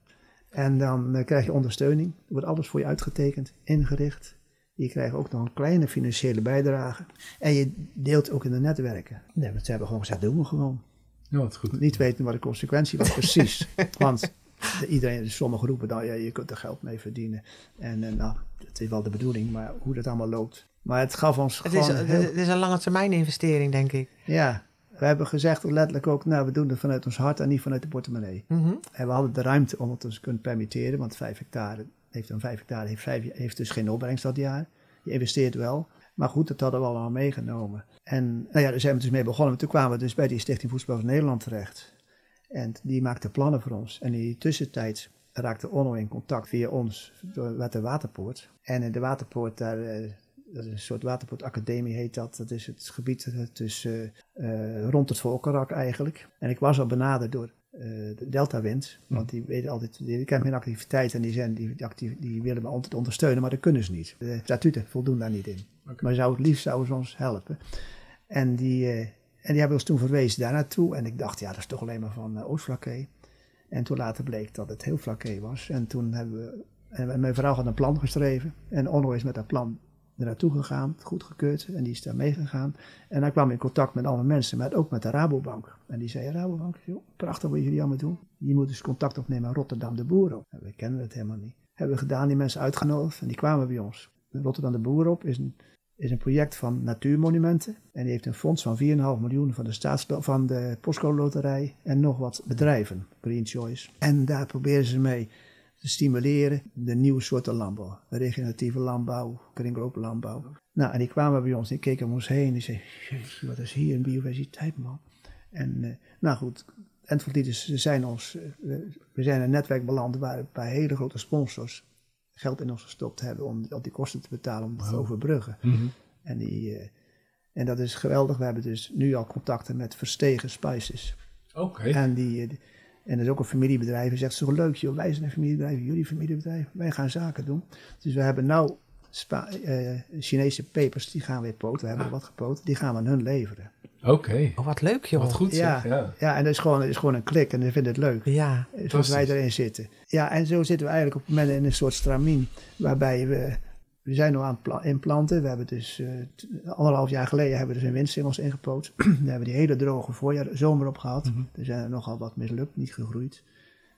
En dan krijg je ondersteuning, er wordt alles voor je uitgetekend, ingericht. Je krijgt ook nog een kleine financiële bijdrage. En je deelt ook in de netwerken. Nee, want ze hebben gewoon gezegd, doen we gewoon. Ja, wat goed. Niet weten wat de consequentie was precies. Want de- iedereen, sommige roepen dan, ja, je kunt er geld mee verdienen. En eh, nou, dat is wel de bedoeling, maar hoe dat allemaal loopt. Maar het gaf ons Het is, gewoon heel... het is een lange termijn investering, denk ik. Ja, we hebben gezegd letterlijk ook, nou, we doen het vanuit ons hart en niet vanuit de portemonnee. Mhm. En we hadden de ruimte om het dus te kunnen permitteren, want 5 hectare heeft dan 5 hectare heeft, vijf, heeft dus geen opbrengst dat jaar. Je investeert wel. Maar goed, dat hadden we allemaal meegenomen. En nou ja, daar zijn we dus mee begonnen. Toen kwamen we dus bij die Stichting Voedselbouw van Nederland terecht. En die maakte plannen voor ons. En in die tussentijd raakte Onno in contact via ons met de Waterpoort. En in de Waterpoort, daar, eh, dat is een soort Waterpoortacademie heet dat. Dat is het gebied eh, tussen, eh, rond het Volkerak eigenlijk. En ik was al benaderd door de Deltawind. Want die weten altijd, die kennen mijn activiteit en die, zijn, die, die, willen me altijd ondersteunen, maar dat kunnen ze niet. De statuten voldoen daar niet in. Maar zou het liefst zouden ze ons helpen. En die, eh, en die hebben ons toen verwezen daar naartoe. En ik dacht, ja, dat is toch alleen maar van uh, Oostflakkee. En toen later bleek dat het heel Flakkee was. En toen hebben we, en mijn vrouw had een plan geschreven. En Onno is met dat plan er naartoe gegaan, goedgekeurd. En die is daar meegegaan. En hij kwam in contact met alle mensen, maar ook met de Rabobank. En die zei, Rabobank, joh, prachtig wat jullie allemaal doen. Je moet dus contact opnemen met Rotterdam de Boeren. En we kennen het helemaal niet. Hebben we gedaan, die mensen uitgenodigd en die kwamen bij ons. Rotterdam de Boer op is een, is een project van natuurmonumenten. En die heeft een fonds van 4,5 miljoen van de, van de postcode loterij en nog wat bedrijven, Green Choice. En daar proberen ze mee te stimuleren de nieuwe soorten landbouw. Regeneratieve landbouw, kringlooplandbouw. Nou, en die kwamen bij ons, die keken om ons heen en die zeiden, "Jeetje, wat is hier een biodiversiteit man. En eh, nou goed, Entvalitis zijn ons, eh, we zijn een netwerk beland waarbij hele grote sponsors geld in ons gestopt hebben om al die kosten te betalen om het te overbruggen. Mhm. En, die, eh, en dat is geweldig. We hebben dus nu al contacten met Verstegen Spices. Oké. En, die, en dat is ook een familiebedrijf. Hij zegt, zo leuk joh, wij zijn een familiebedrijf, jullie familiebedrijf. Wij gaan zaken doen. Dus we hebben nou Spa- eh, Chinese pepers, die gaan weer poten. We hebben wat gepoten, die gaan we aan hun leveren. Oké. Oh, wat leuk, joh. Wat goed Ja. zeg. Ja. Ja, en dat is gewoon, dat is gewoon een klik en die vinden het leuk. Ja. Zoals wij erin zitten. Ja, en zo zitten we eigenlijk op het moment in een soort stramien. Waarbij we, we zijn nu aan het pla- inplanten. We hebben dus eh, anderhalf jaar geleden hebben we dus een windsingels ingepoot. Daar hebben we die hele droge voorjaar, zomer op gehad. Mhm. Er zijn er nogal wat mislukt, niet gegroeid.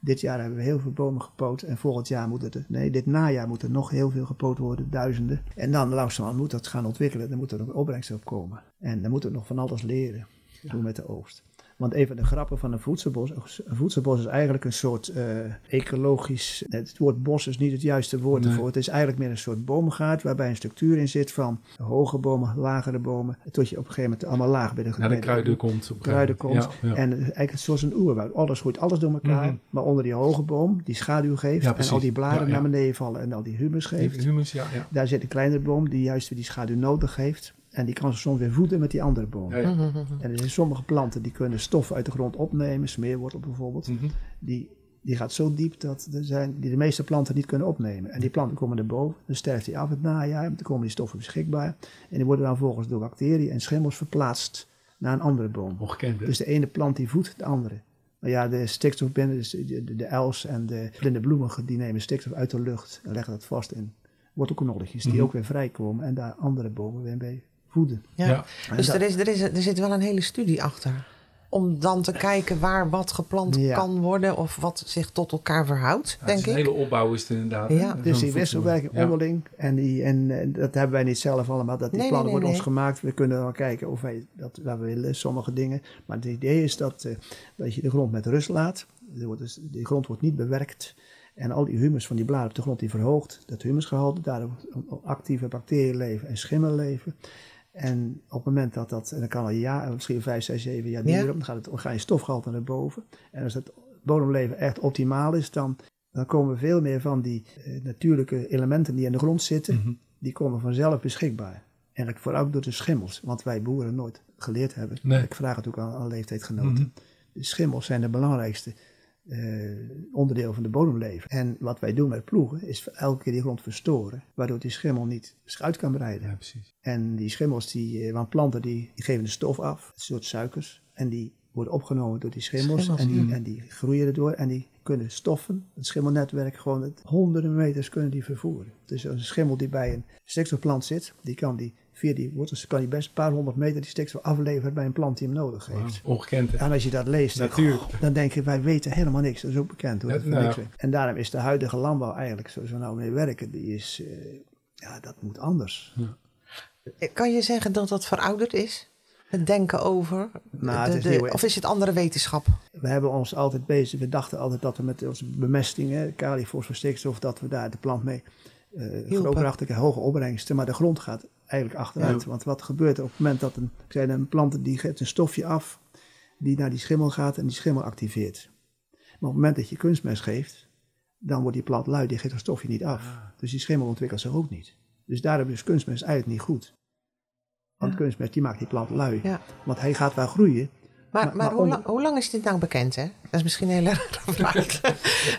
Dit jaar hebben we heel veel bomen gepoot. En volgend jaar moet het, nee, dit najaar moet er nog heel veel gepoot worden, duizenden. En dan langzamerhand moet dat gaan ontwikkelen. Dan moet er ook opbrengst op komen. En dan moeten we nog van alles leren. Hoe met de oogst. Want een van de grappen van een voedselbos. Een voedselbos is eigenlijk een soort eh, ecologisch. Het woord bos is niet het juiste woord Nee. ervoor. Het is eigenlijk meer een soort boomgaard. waarbij een structuur in zit van hoge bomen, lagere bomen. Tot je op een gegeven moment allemaal laag bent. Naar de kruiden komt. op een Kruiden komt. Ja, ja. En eigenlijk zoals een oerwoud. Alles groeit alles door elkaar. Mhm. Maar onder die hoge boom, die schaduw geeft. Ja, en al die bladeren Ja, ja. naar beneden vallen. En al die humus geeft. Humus, ja. ja. Daar zit een kleinere boom die juist weer die schaduw nodig heeft. En die kan ze soms weer voeden met die andere. Ja, ja. Mhm. En er zijn sommige planten die kunnen stof uit de grond opnemen, smeerwortel bijvoorbeeld. Mhm. Die, die gaat zo diep dat er zijn, die de meeste planten niet kunnen opnemen. En die planten komen erboven, dan sterft die af het najaar, dan komen die stoffen beschikbaar. En die worden dan volgens door bacteriën en schimmels verplaatst naar een andere boom. Ongekend. Dus de ene plant die voedt de andere. Nou ja, de stikstof binnen, dus de, de, de els en de blinde bloemigen, die nemen stikstof uit de lucht en leggen dat vast in wortelknolletjes, die Mhm. ook weer vrijkomen en daar andere bomen weer mee voeden. Ja. Dus dat- er, is, er, is, er zit wel een hele studie achter. Om dan te kijken waar wat geplant Ja. kan worden of wat zich tot elkaar verhoudt, Ja, het denk een ik. hele opbouw is het inderdaad. Ja. hè? Dus die wisselwerking Ja. onderling, en, die, en dat hebben wij niet zelf allemaal, dat die Nee, plannen nee, nee, worden ons nee. gemaakt. We kunnen wel kijken of wij dat, dat we willen, sommige dingen. Maar het idee is dat, eh, dat je de grond met rust laat. Er wordt dus, de grond wordt niet bewerkt. En al die humus van die bladeren op de grond die verhoogt dat humusgehalte. Daar actieve bacteriën leven en schimmel leven. En op het moment dat dat, en dan kan al een jaar, misschien vijf, zes, zeven jaar Ja. duren, dan, gaat het, je stofgehalte naar boven. En als het bodemleven echt optimaal is, dan, dan komen veel meer van die eh, natuurlijke elementen die in de grond zitten, Mhm. die komen vanzelf beschikbaar. En dat vooral door de schimmels, want wij boeren nooit geleerd hebben. Nee. Ik vraag het ook aan, aan leeftijdgenoten. Mhm. De schimmels zijn de belangrijkste eh, onderdeel van de bodemleven. En wat wij doen met ploegen, is elke keer die grond verstoren, waardoor die schimmel niet zich uit kan breiden. Ja, precies. En die schimmels, die, eh, want planten, die, die geven de stof af, een soort suikers. En die worden opgenomen door die schimmels. Schimmels, en, die, mm. en die groeien erdoor. En die kunnen stoffen, het schimmelnetwerk, gewoon het honderden meters kunnen die vervoeren. Dus een schimmel die bij een stikstofplant zit, die kan die via die wortels, kan die best een paar honderd meter die stikstof afleveren bij een plant die hem nodig heeft. Ongekend. hè? En als je dat leest, dan, Natuurlijk. dan denk je, wij weten helemaal niks. Dat is ook bekend. Hoor. Ja, Dat nou. En daarom is de huidige landbouw eigenlijk, zoals we nou mee werken, die is, eh, ja, dat moet anders. Kan je zeggen dat dat verouderd is? Het denken over? Nou, de- het is de- nieuw, hè? of is het andere wetenschap? We hebben ons altijd bezig, we dachten altijd dat we met onze bemestingen, kali, fosfor, stikstof, dat we daar de plant mee uh, grootprachtige hoge opbrengsten. Maar de grond gaat eigenlijk achteruit. Ja. Want wat gebeurt er op het moment dat een, ik zei, een plant die geeft een stofje af, die naar die schimmel gaat en die schimmel activeert. Maar op het moment dat je kunstmest geeft, dan wordt die plant lui, die geeft dat stofje niet af. Ah. Dus die schimmel ontwikkelt zich ook niet. Dus daarom is kunstmest eigenlijk niet goed. Want Ja. kunstmest die maakt die plant lui. Want hij gaat wel groeien, Maar, Maar- hoe, lang, hoe lang is dit nou bekend, hè? Dat is misschien een hele rare vraag.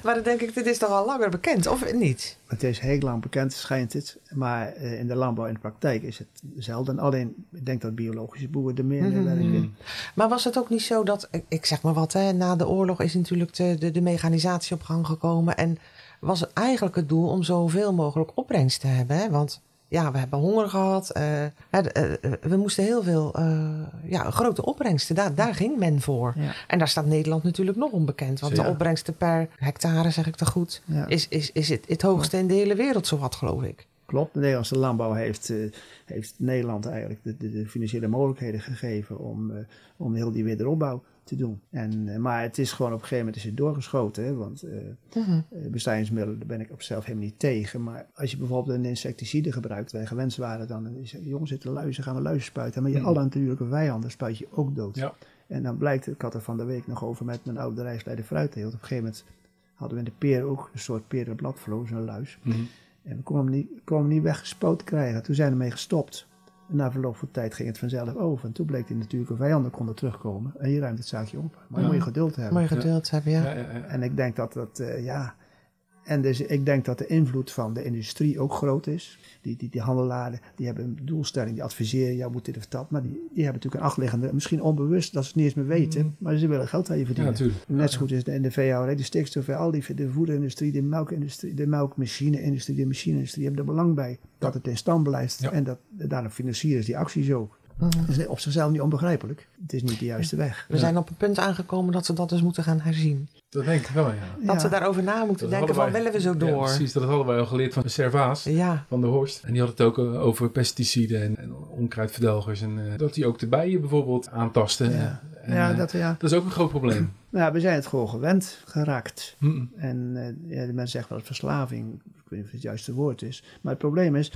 maar dan denk ik, dit is toch al langer bekend, of niet? Het is heel lang bekend, schijnt het. Maar eh, in de landbouw in de praktijk is het zelden. Alleen, ik denk dat biologische boeren er meer mee Mhm. werken. Mm. Maar was het ook niet zo dat, ik- ik zeg maar wat, hè, na de oorlog is natuurlijk de, de, de mechanisatie op gang gekomen. En was het eigenlijk het doel om zoveel mogelijk opbrengst te hebben? Hè? Want Ja, we hebben honger gehad. eh, de- eh, we moesten heel veel, eh, ja, grote opbrengsten. Daar, daar ging men voor. Ja. En daar staat Nederland natuurlijk nog onbekend. Want de opbrengsten per hectare, zeg ik te goed, is, is, is het, het hoogste in de hele wereld, zowat geloof ik. Klopt, de Nederlandse landbouw heeft, eh, heeft Nederland eigenlijk de, de, de financiële mogelijkheden gegeven om, eh, om heel die wederopbouw te doen. En, eh, maar het is gewoon op een gegeven moment is het doorgeschoten. Hè? Want eh, Mhm. eh, bestrijdingsmiddelen, daar ben ik op zelf helemaal niet tegen. Maar als je bijvoorbeeld een insecticide gebruikt, wij gewend waren dan, is het, jongens zitten luizen, gaan we luizen spuiten. Maar je Mm. alle natuurlijke vijanden spuit je ook dood. Ja. En dan blijkt, ik had er van de week nog over met mijn oude reisleider fruitteelt. Op een gegeven moment hadden we in de peer ook een soort perenbladvloos, een luis. Mhm. En we konden hem niet, konden hem niet weggespoten krijgen. Toen zijn we ermee gestopt. En na verloop van tijd ging het vanzelf over. En toen bleek die natuurlijke vijanden konden terugkomen. En je ruimt het zaakje op. Maar Ja. moet je geduld hebben. Mooi gedeeld hebben, ja. Ja, ja, ja. En ik denk dat dat, eh, ja... En dus ik denk dat de invloed van de industrie ook groot is. Die, die, die handelaren, die hebben een doelstelling, die adviseren, jou moet dit of dat. Maar die, die hebben natuurlijk een achterliggende, misschien onbewust, dat ze het niet eens meer weten. Mm. Maar ze willen geld aan je verdienen. Net zo goed is de, in de veehouderij, de stikstof, al die, de voederindustrie, de melkindustrie, de melkmachine-industrie, de machine-industrie hebben er belang bij dat het in stand blijft. Ja. En dat, daarom financieren ze die acties ook. Dat is op zichzelf niet onbegrijpelijk. Het is niet de juiste weg. We zijn op een punt aangekomen dat we dat dus moeten gaan herzien. Dat denk ik wel, ja. Dat Ja. we daarover na moeten Dat denken van wij- willen we zo Ja, door? precies, dat hadden wij al geleerd van Servaas, Ja, van de Horst. En die had het ook eh, over pesticiden en, en onkruidverdelgers. En eh, dat die ook de bijen bijvoorbeeld aantasten. Ja. En, ja, eh, dat, ja. dat is ook een groot probleem. Nou, ja, we zijn het gewoon gewend geraakt. En eh, ja, de mensen zeggen wel verslaving. Ik weet niet of het het juiste woord is. Maar het probleem is,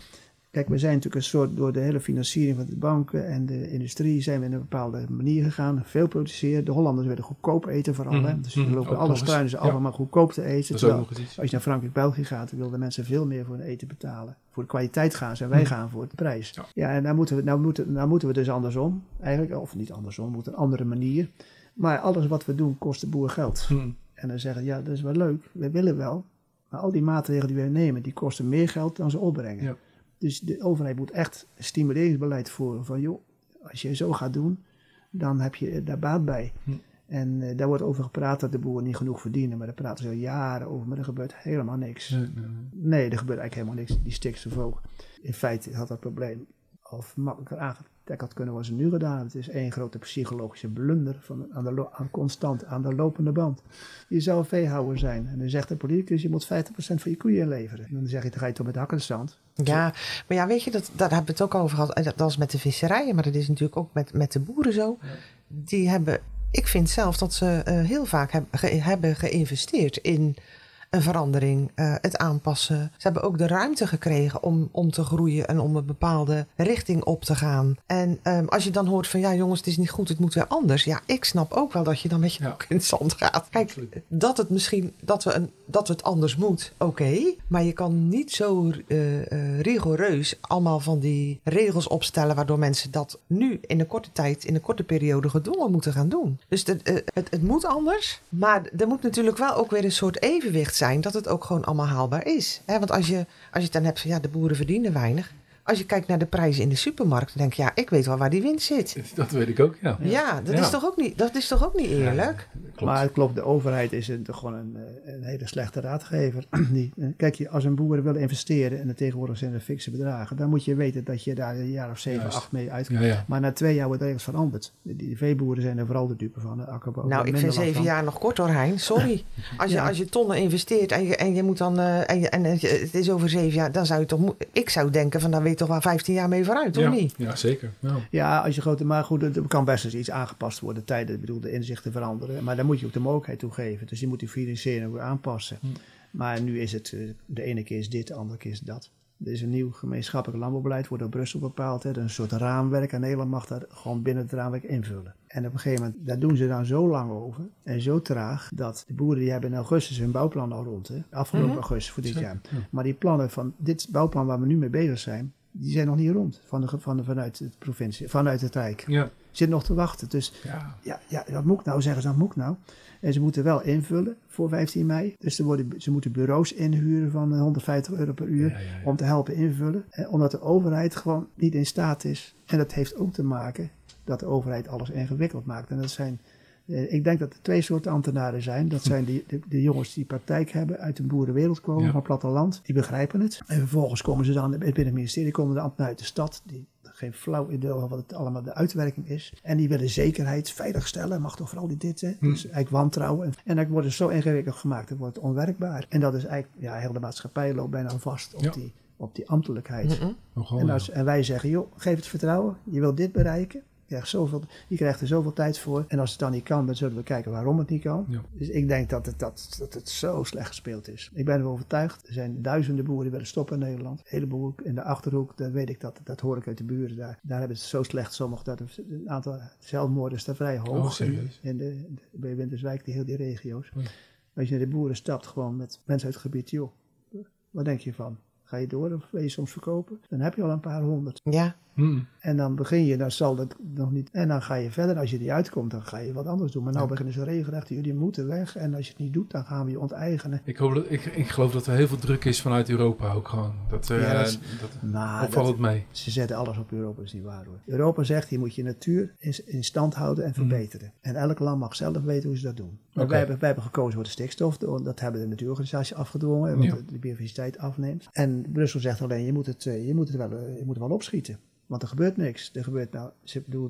kijk, we zijn natuurlijk een soort, door de hele financiering van de banken en de industrie, zijn we in een bepaalde manier gegaan. Veel produceren. De Hollanders willen goedkoop eten vooral. Mhm. hè. Dus ze lopen alle struinen ze allemaal maar goedkoop te eten. Terwijl als je naar Frankrijk, België gaat, dan willen de mensen veel meer voor hun eten betalen. Voor de kwaliteit gaan ze en wij Mhm. gaan voor de prijs. Ja. Ja, en nou moeten, we, nou, moeten, nou moeten we dus andersom. Eigenlijk, of niet andersom, we moeten een andere manier. Maar alles wat we doen kost de boer geld. Mhm. En dan zeggen, ja, dat is wel leuk, we willen wel. Maar al die maatregelen die we nemen, die kosten meer geld dan ze opbrengen. Ja. Dus de overheid moet echt een stimuleringsbeleid voeren van, joh, als je zo gaat doen, dan heb je daar baat bij. Hm. En eh, daar wordt over gepraat dat de boeren niet genoeg verdienen, maar daar praten ze al jaren over, maar er gebeurt helemaal niks. Nee, nee, nee. Nee, er gebeurt eigenlijk helemaal niks. Die stikstof ook. In feite had dat probleem al makkelijker aangetakt kunnen worden ze nu gedaan. Het is één grote psychologische blunder van, aan, de aan constant, aan de lopende band. Je zou veehouder zijn en dan zegt de politicus, je moet 50% van je koeien inleveren. En dan zeg je, dan ga je toch met hakken zand. ja, maar ja, weet je, dat, daar hebben we het ook over gehad. Dat, dat is met de visserijen, maar dat is natuurlijk ook met, met de boeren zo. Die hebben, ik vind zelf dat ze eh, heel vaak heb, ge- hebben geïnvesteerd in een verandering, eh, het aanpassen. Ze hebben ook de ruimte gekregen om, om te groeien en om een bepaalde richting op te gaan. En ehm, als je dan hoort van ja jongens, het is niet goed, het moet weer anders. Ja, ik snap ook wel dat je dan met je Ja. ook in het zand gaat. Kijk, dat het misschien dat we, een, dat we het anders moet, oké. Maar je kan niet zo eh, eh, rigoureus allemaal van die regels opstellen waardoor mensen dat nu in een korte tijd, in een korte periode gedwongen moeten gaan doen. Dus de, het, het moet anders, maar er moet natuurlijk wel ook weer een soort evenwicht zijn dat het ook gewoon allemaal haalbaar is. Want als je, als je het dan hebt van ja, de boeren verdienen weinig. Als je kijkt naar de prijzen in de supermarkt, dan denk je ja, ik weet wel waar die winst zit. Dat weet ik ook, ja. Ja, dat, Ja. Is, toch ook niet, dat is toch ook niet eerlijk? Klopt. Maar het klopt, de overheid is een, gewoon een, eh, een hele slechte raadgever. Die, eh, kijk, je, als een boer wil investeren, en tegenwoordig zijn er fikse bedragen, dan moet je weten dat je daar een jaar of zeven, Juist. acht mee uitkomt. ja, ja. Maar na twee jaar wordt er iets veranderd. Die, die veeboeren zijn er vooral de dupe van. De akkerbouw. Nou, ik vind zeven jaar nog kort hoor, Hein. Sorry. Als je, Ja. als je tonnen investeert en je, en je moet dan. eh, en, je, en het is over zeven jaar, dan zou je toch. Ik zou denken van, daar weet je toch wel 15 jaar mee vooruit, of ja, niet? ja, zeker. Ja. Ja, als je grote, maar goed, er kan best eens iets aangepast worden. Tijden, ik bedoel, de inzichten veranderen. Maar daar moet je ook de mogelijkheid toe geven. Dus je moet die financiering ook aanpassen. Hm. Maar nu is het, eh, de ene keer is dit, de andere keer is dat. Er is een nieuw gemeenschappelijk landbouwbeleid, wordt door Brussel bepaald. Hè. Is een soort raamwerk en Nederland mag daar gewoon binnen het raamwerk invullen. En op een gegeven moment, daar doen ze dan zo lang over en zo traag, dat de boeren die hebben in augustus hun bouwplan al rond. Hè. Afgelopen Mhm. augustus voor dit Zeker, jaar. ja. Maar die plannen van dit bouwplan waar we nu mee bezig zijn, die zijn nog niet rond van de, van de, vanuit de provincie, vanuit het Rijk. Ja, Zit nog te wachten. Dus ja. ja, ja, wat moet ik nou zeggen? ze, Wat moet ik nou? En ze moeten wel invullen voor 15 mei. Dus er worden, ze moeten bureaus inhuren van eh, 150 euro per uur Ja, om te helpen invullen. Eh, omdat de overheid gewoon niet in staat is. En dat heeft ook te maken dat de overheid alles ingewikkeld maakt. En dat zijn Eh, Ik denk dat er twee soorten ambtenaren zijn. Dat zijn die, de, de jongens die praktijk hebben, uit een boerenwereld komen, Ja. van het platteland. Die begrijpen het. En vervolgens komen ze dan binnen het ministerie, komen de ambtenaren uit de stad. Die geen flauw idee over wat het allemaal de uitwerking is. En die willen zekerheid veiligstellen. Mag toch vooral niet dit, hè? Hm. Dus eigenlijk wantrouwen. En, dat wordt dus zo ingewikkeld gemaakt. Het wordt onwerkbaar. En dat is eigenlijk, ja, heel de maatschappij loopt bijna vast op, Ja. die, op die ambtelijkheid. Mhm. Nogal, En, als, en wij zeggen, joh, geef het vertrouwen. Je wilt dit bereiken. Je krijgt, zoveel, je krijgt er zoveel tijd voor. En als het dan niet kan, dan zullen we kijken waarom het niet kan. Ja. Dus ik denk dat het, dat, dat het zo slecht gespeeld is. Ik ben ervan overtuigd. Er zijn duizenden boeren die willen stoppen in Nederland. Een heleboel in de Achterhoek, dat weet ik dat. Dat hoor ik uit de buren daar. Daar hebben ze het zo slecht sommigen dat een aantal zelfmoorden is daar vrij hoog. Oh? In de, de- bij Winterswijk, die heel die regio's. Als je naar de boeren stapt, gewoon met mensen uit het gebied. Joh, wat denk je van? Ga je door of wil je soms verkopen? Dan heb je al een paar honderd. Ja, Hm. En dan begin je, dan zal dat nog niet. En dan ga je verder. Als je die uitkomt, dan ga je wat anders doen. Maar nou beginnen ze regelrecht, jullie moeten weg. En als je het niet doet, dan gaan we je onteigenen. Ik, hoop dat, ik, ik geloof dat er heel veel druk is vanuit Europa ook gewoon. Dat, eh Ja, dat is- dat, Maar of valt het mee? ze zetten alles op Europa, dat is niet waar hoor. Europa zegt, je moet je natuur in, in stand houden en verbeteren. En elk land mag zelf weten hoe ze dat doen. Maar wij, hebben, wij hebben gekozen voor de stikstof. Dat hebben de natuurorganisaties afgedwongen, want Ja. de, biodiversiteit afneemt. En Brussel zegt alleen, je moet het, eh, je moet het, wel, eh, je moet het wel opschieten. Want er gebeurt niks. Er gebeurt nou, ze bedoel,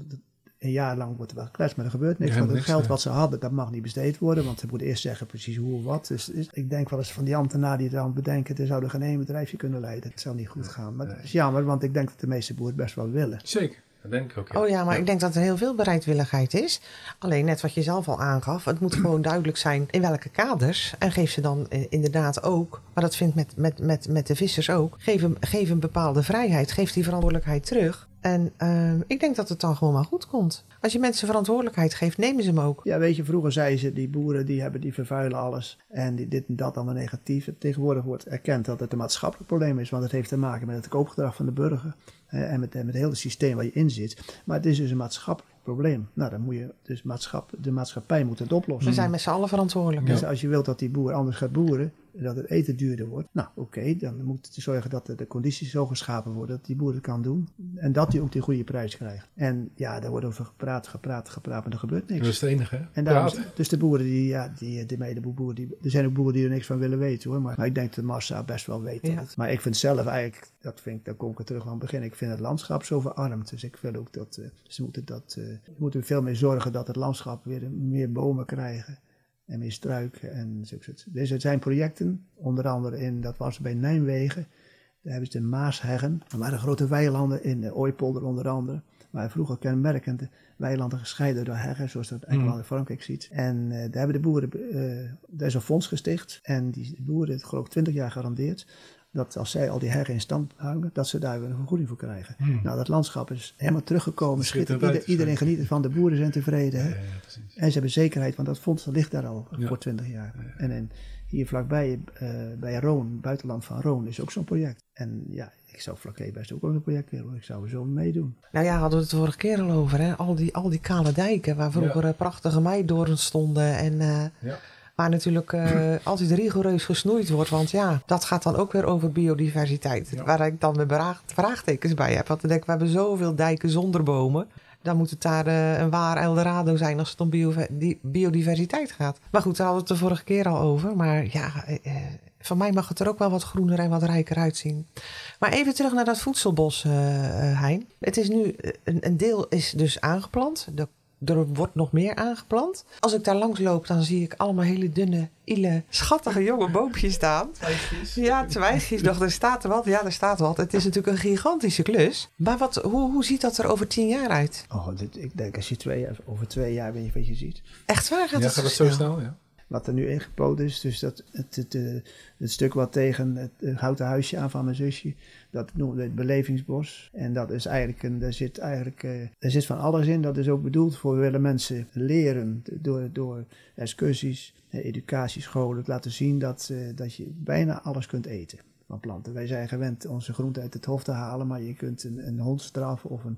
een jaar lang wordt er wel gekletst, maar er gebeurt niks. Ja, want het niks, geld wat ze hadden, dat mag niet besteed worden. Want ze moeten eerst zeggen precies hoe of wat. Dus, dus ik denk wel eens van die ambtenaren die het dan bedenken, er zouden geen één bedrijfje kunnen leiden. Het zou niet goed gaan. Maar het is jammer, want ik denk dat de meeste boeren het best wel willen. Zeker, dat denk ik ook. Oh ja, maar ik denk dat er heel veel bereidwilligheid is. Alleen net wat je zelf al aangaf, het moet gewoon duidelijk zijn in welke kaders. En geef ze dan eh, inderdaad ook, maar dat vindt met, met, met, met de vissers ook, geef een, geef een bepaalde vrijheid, geef die verantwoordelijkheid terug. En eh, ik denk dat het dan gewoon maar goed komt. Als je mensen verantwoordelijkheid geeft, nemen ze hem ook. Ja, weet je, vroeger zeiden ze, die boeren die hebben, die vervuilen alles. En die, dit en dat allemaal negatief. Tegenwoordig wordt erkend dat het een maatschappelijk probleem is. Want het heeft te maken met het koopgedrag van de burger. En met, met heel het systeem waar je in zit. Maar het is dus een maatschappelijk probleem. Nou, dan moet je, dus maatschap, de maatschappij moet het oplossen. We zijn met z'n allen verantwoordelijk. Dus als je wilt dat die boer anders gaat boeren, dat het eten duurder wordt, nou oké, dan moet je zorgen dat de, de condities zo geschapen worden dat die boer het kan doen. En dat hij ook die goede prijs krijgt. En ja, daar wordt over gepraat, gepraat, gepraat, maar er gebeurt niks. Dat is het enige, hè? En daarom, dus de boeren, die, ja, die, die mede boeren, die, er zijn ook boeren die er niks van willen weten hoor. Maar, maar ik denk dat de massa best wel weet. dat Ja. maar ik vind zelf eigenlijk, dat vind ik, daar kom ik er terug aan het begin. Ik vind het landschap zo verarmd. Dus ik wil ook dat, eh, ze moeten dat, eh, moeten veel meer zorgen dat het landschap weer meer bomen krijgen. En meer struiken en zulke soort. Dus zijn projecten, onder andere in, dat was bij Nijmegen. Daar hebben ze de Maasheggen. Er waren grote weilanden in de Ooipolder onder andere. Maar vroeger kenmerkend weilanden gescheiden door heggen, zoals dat Engeland en Frankrijk ziet. En eh, daar hebben de boeren, daar is een fonds gesticht. En die boeren, het geloof ik 20 jaar garandeerd, dat als zij al die heggen in stand houden, dat ze daar weer een vergoeding voor krijgen. Nou, dat landschap is helemaal teruggekomen. Schitterend Schitterend. Ieder, uit, iedereen geniet ervan, de boeren zijn tevreden. Hè? Ja. En ze hebben zekerheid, want dat fonds dat ligt daar al Ja. voor 20 jaar. En, en hier vlakbij, eh, bij Roon, buitenland van Roon, is ook zo'n project. En ja, ik zou vlakbij best ook wel een project willen. Ik zou er zo meedoen. Nou ja, hadden we het vorige keer al over. Hè? Al, die, al die kale dijken waar vroeger eh, prachtige meidorens stonden. En eh, Ja. Waar natuurlijk eh, altijd rigoureus gesnoeid wordt. Want ja, dat gaat dan ook weer over biodiversiteit. Ja. Waar ik dan weer vraag- vraagtekens bij heb. Want dan denk ik, we hebben zoveel dijken zonder bomen. Dan moet het daar eh, een waar Eldorado zijn als het om bio- biodiversiteit gaat. Maar goed, daar hadden we het de vorige keer al over. Maar ja, eh, van mij mag het er ook wel wat groener en wat rijker uitzien. Maar even terug naar dat voedselbos, Hein. Het is nu, een, een deel is dus aangeplant. De, er wordt nog meer aangeplant. Als ik daar langs loop, dan zie ik allemaal hele dunne, ile, schattige jonge boompjes staan. Ja, twijgjes. Nog, er staat er wat. Ja, er staat wat. Het is natuurlijk een gigantische klus. Maar wat, hoe, hoe ziet dat er over tien jaar uit? Oh, dit, ik denk als je twee, jaar- over twee jaar weet je wat je ziet. Echt waar gaat Ja, het gaat het zo snel? Ja. Wat er nu ingepoot is, dus dat, het, het, eh, het stuk wat tegen het, houten huisje aan van mijn zusje, dat noemen we het belevingsbos. En dat is eigenlijk, een, daar zit eigenlijk, eh, zit van alles in. Dat is ook bedoeld voor, willen mensen leren door, door excursies, eh, educatiescholen, laten zien dat, eh, dat je bijna alles kunt eten van planten. Wij zijn gewend onze groenten uit het hof te halen, maar je kunt een, een hond straffen of een,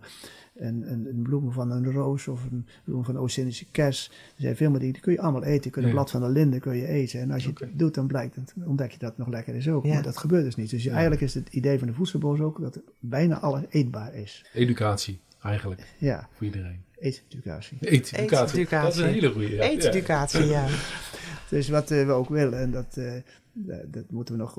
een, een, een bloem van een roos of een bloem van een Oost-Indische kers. Er zijn veel meer dingen, die kun je allemaal eten. Je kunt een Ja. blad van de linde kun je eten. En als je het doet, dan blijkt het, ontdek je dat het nog lekker is ook. Ja. Maar dat gebeurt dus niet. Dus Ja. eigenlijk is het idee van de voedselbos ook dat bijna alles eetbaar is. Educatie, eigenlijk, Ja, voor iedereen. Eeteducatie. Eeteducatie. Eeteducatie. Dat is een hele goede. Ja. Eeteducatie, ja. Dus wat eh, we ook willen, en dat, eh, dat, dat moeten we nog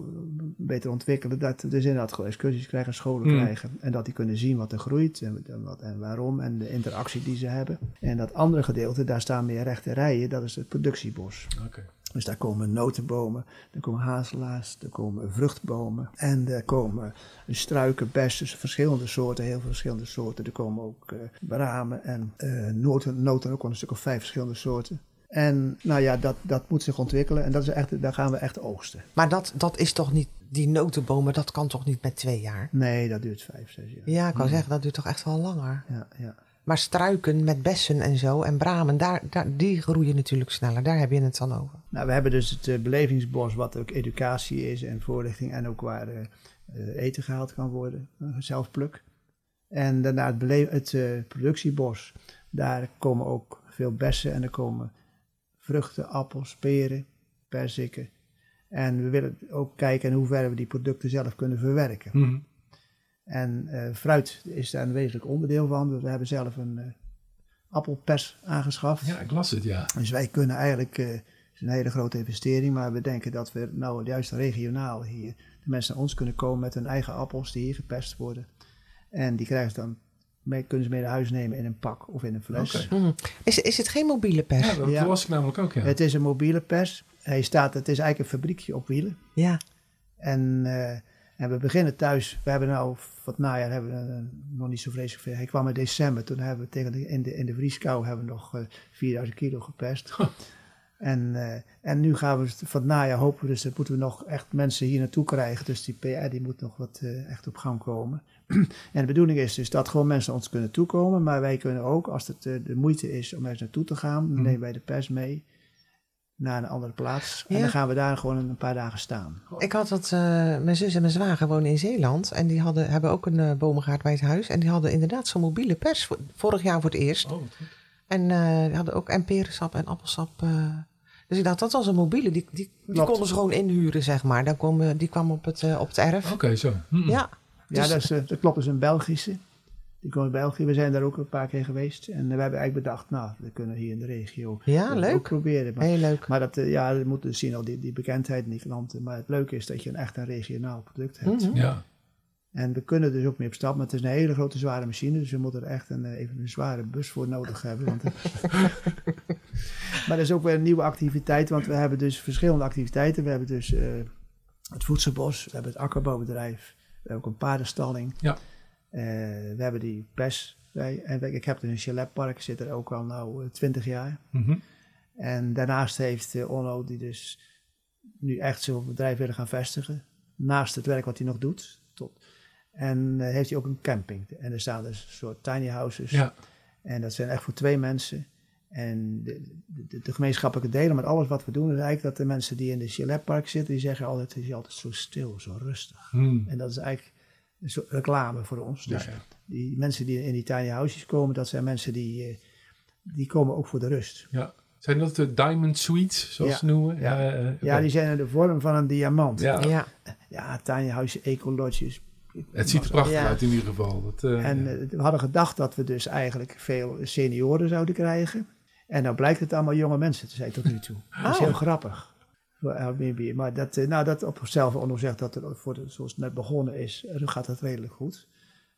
beter ontwikkelen, dat we dus inderdaad gewoon excursies krijgen, scholen Hmm. krijgen. En dat die kunnen zien wat er groeit en, wat, en waarom en de interactie die ze hebben. En dat andere gedeelte, daar staan meer rechte rijen, dat is het productiebos. Oké. Dus daar komen notenbomen, er komen hazelaars, er komen vruchtbomen en er komen struiken, bessen, verschillende soorten, heel veel verschillende soorten. Er komen ook eh bramen en eh noten, noten ook wel een stuk of vijf verschillende soorten. En nou ja, dat, dat moet zich ontwikkelen en dat is echt, daar gaan we echt oogsten. Maar dat, dat is toch niet, die notenbomen, dat kan toch niet met twee jaar? Nee, dat duurt vijf, zes jaar. Ja, ik wou zeggen, dat duurt toch echt wel langer. Ja, ja. Maar struiken met bessen en zo en bramen, daar, daar, die groeien natuurlijk sneller. Daar heb je het dan over. Nou, we hebben dus het eh, belevingsbos, wat ook educatie is en voorlichting en ook waar eh, eh, eten gehaald kan worden, zelfpluk. En daarna het, het productiebos, daar komen ook veel bessen en er komen vruchten, appels, peren, perziken. En we willen ook kijken in hoeverre we die producten zelf kunnen verwerken. Mhm. En eh, fruit is daar een wezenlijk onderdeel van. We hebben zelf een eh, appelpers aangeschaft. Ja, ik las het, ja. Dus wij kunnen eigenlijk, eh, het is een hele grote investering, maar we denken dat we nou juist regionaal hier, de mensen naar ons kunnen komen met hun eigen appels die hier gepest worden. En die krijgen ze dan, mee, kunnen ze mee naar huis nemen in een pak of in een fles. Mhm. Is, is het geen mobiele pers? Ja, dat Ja. las ik namelijk ook, ja. Het is een mobiele pers. Hij staat, het is eigenlijk een fabriekje op wielen. Ja. En, eh, en we beginnen thuis. We hebben nou, wat najaar hebben we eh, nog niet zo vreselijk veel. Hij kwam in december. Toen hebben we tegen de, in, de, in de vrieskou hebben we nog eh 4000 kilo gepest. En, eh, en nu gaan we van het najaar hopen we dus dat moeten we nog echt mensen hier naartoe krijgen. Dus die PR die moet nog wat eh, echt op gang komen. en de bedoeling is dus dat gewoon mensen ons kunnen toekomen. Maar wij kunnen ook, als het eh, de moeite is om ergens naartoe te gaan, dan Mhm. nemen wij de pers mee naar een andere plaats. En dan gaan we daar gewoon een paar dagen staan. Ik had dat, eh, mijn zus en mijn zwager wonen in Zeeland. En die hadden, hebben ook een bomengaard bij het huis. En die hadden inderdaad zo'n mobiele pers. voor- vorig jaar voor het eerst. Oh, wat goed. En eh, die hadden ook en perensap en appelsap. eh. Dus ik dacht, dat was een mobiele. Die, die, die konden ze gewoon inhuren, zeg maar. Dan komen, die kwam op het, eh, op het erf. Oké, zo. Mhm. Ja. Ja, Dus- dat, is, dat klopt. Dat is een Belgische. Die komt uit België. We zijn daar ook een paar keer geweest. En we hebben eigenlijk bedacht, nou, we kunnen hier in de regio Ja, leuk. ook proberen. Maar, Heel leuk. maar dat, ja, we moeten dus zien al die, die bekendheid in die klanten. Maar het leuke is dat je een echt een regionaal product hebt. Mhm. Ja. En we kunnen dus ook mee op stap. Maar het is een hele grote zware machine. Dus we moeten er echt een, eh, even een zware bus voor nodig hebben. Want, maar dat is ook weer een nieuwe activiteit. Want we hebben dus verschillende activiteiten. We hebben dus eh, het voedselbos. We hebben het akkerbouwbedrijf. We hebben ook een paardenstalling. Ja. Eh, we hebben die pers. Wij- En ik heb er een chaletpark. Zit er ook al nou twintig jaar. Mhm. En daarnaast heeft Onno, die dus nu echt zo'n bedrijf willen gaan vestigen, naast het werk wat hij nog doet, en eh, heeft hij ook een camping. En er staan dus een soort tiny houses. Ja. En dat zijn echt voor twee mensen. En de, de, de gemeenschappelijke delen met alles wat we doen, is eigenlijk dat de mensen die in de chaletpark zitten, die zeggen altijd, het is altijd zo stil, zo rustig. Mhm. En dat is eigenlijk een soort reclame voor ons. Ja, Dus ja. die mensen die in die tiny houses komen, dat zijn mensen die, eh, die komen ook voor de rust. ja. Zijn dat de Diamond Suites, zoals Ja. ze noemen? Ja. eh, Ja, oké. die zijn in de vorm van een diamant. Ja. Ja. Ja, tiny house, ecolodges. Het ziet er prachtig Ja. uit in ieder geval. Dat, eh, En ja. eh, we hadden gedacht dat we dus eigenlijk veel senioren zouden krijgen. En nou blijkt het allemaal jonge mensen te zijn tot nu toe. Dat is Oh. heel grappig. Airbnb. Maar dat, eh, nou, dat op zichzelf ook nog zegt dat er voor de, zoals het net begonnen is, gaat het redelijk goed.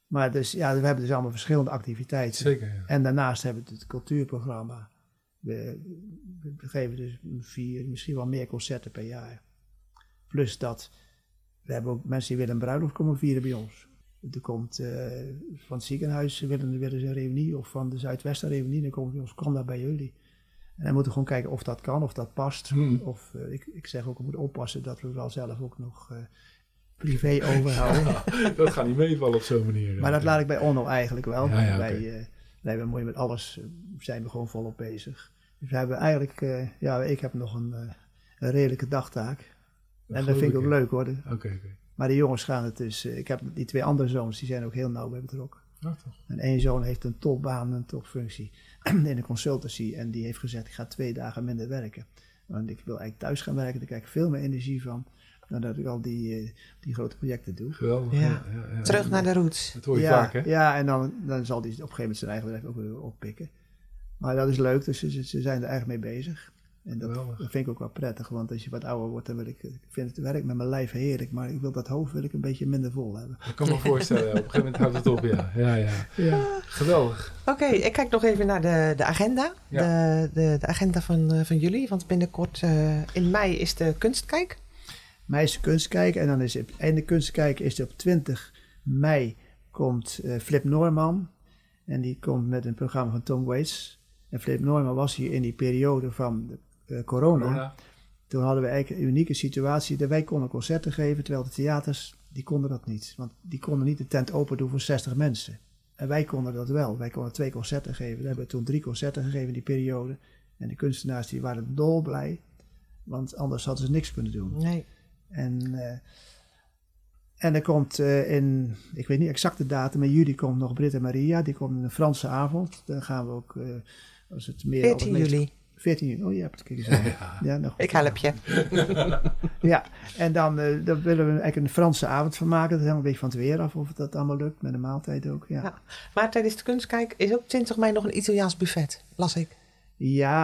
Maar dus, ja, we hebben dus allemaal verschillende activiteiten. Zeker, ja. En daarnaast hebben we het cultuurprogramma. We, we geven dus vier, misschien wel meer concerten per jaar. Plus dat, we hebben ook mensen die willen een bruiloft komen vieren bij ons. Er komt eh, van het ziekenhuis willen, willen ze een reunie, of van de Zuidwesten reunie, dan komen bij ons, kom daar bij jullie. En dan moeten we gewoon kijken of dat kan, of dat past. Hmm. Of eh, ik, ik zeg ook, we moeten oppassen dat we wel zelf ook nog eh, privé overhouden. dat gaat niet meevallen op zo'n manier. Maar dat laat ik bij Onno eigenlijk wel. Ja, ja, wij, eh, wij met alles, zijn we gewoon volop bezig. Dus we hebben eigenlijk, ja, ik heb nog een, een redelijke dagtaak. En dat vind ik ook ja. leuk hoor. Oké, oké. Maar de jongens gaan het dus, eh, ik heb die twee andere zoons, die zijn ook heel nauw bij betrokken. Ja, toch. En één zoon heeft een topbaan, een topfunctie in de consultancy. En die heeft gezegd, ik ga twee dagen minder werken. Want ik wil eigenlijk thuis gaan werken, daar krijg ik veel meer energie van. nadat ik al die, eh, die grote projecten doe. Geweldig. Ja. Ja. Ja, ja, Terug naar de roots. Dat hoor je ja, vaak, hè? Ja, en dan, dan zal die op een gegeven moment zijn eigen bedrijf ook weer oppikken. Maar dat is leuk, dus ze, ze- zijn er echt mee bezig. En dat, vind ik ook wel prettig, want als je wat ouder wordt, dan wil ik, ik vind het werk met mijn lijf heerlijk, maar ik wil dat hoofd wil ik een beetje minder vol hebben. Ik kan me voorstellen. ja. Op een gegeven moment houdt het op, ja. Ja, ja. Ja. Geweldig. Oké, ik kijk nog even naar de, de agenda. Ja. De, de, de agenda van, eh, van jullie. Want binnenkort eh, in mei is de kunstkijk. Meisje Kunstkijk en dan is het einde Kunstkijk is op 20 mei komt eh, Flip Norman en die komt met een programma van Tom Waits. En Flip Norman was hier in die periode van de, eh, corona. Corona. Toen hadden we eigenlijk een unieke situatie. Dat wij konden concerten geven, terwijl de theaters, die konden dat niet. Want die konden niet de tent open doen voor 60 mensen. En wij konden dat wel. Wij konden twee concerten geven. We hebben toen drie concerten gegeven in die periode. En de kunstenaars die waren dolblij. Want anders hadden ze niks kunnen doen. Nee. En, eh, en er komt eh, in, ik weet niet exact de datum, maar juli komt nog Britta Maria. Die komt een Franse avond. Dan gaan we ook, eh, als het meer... 14 als het meest- juli. 14 juli, oh je hebt het kijk eens aan. Ja. Ja, nog Ik help je. ja, en dan, eh, dan willen we eigenlijk een Franse avond van maken. Dat hangt een beetje van het weer af of dat allemaal lukt. Met de maaltijd ook, ja. Ja. Ja, Maar tijdens de kunstkijk is ook 20 mei nog een Italiaans buffet. Las ik.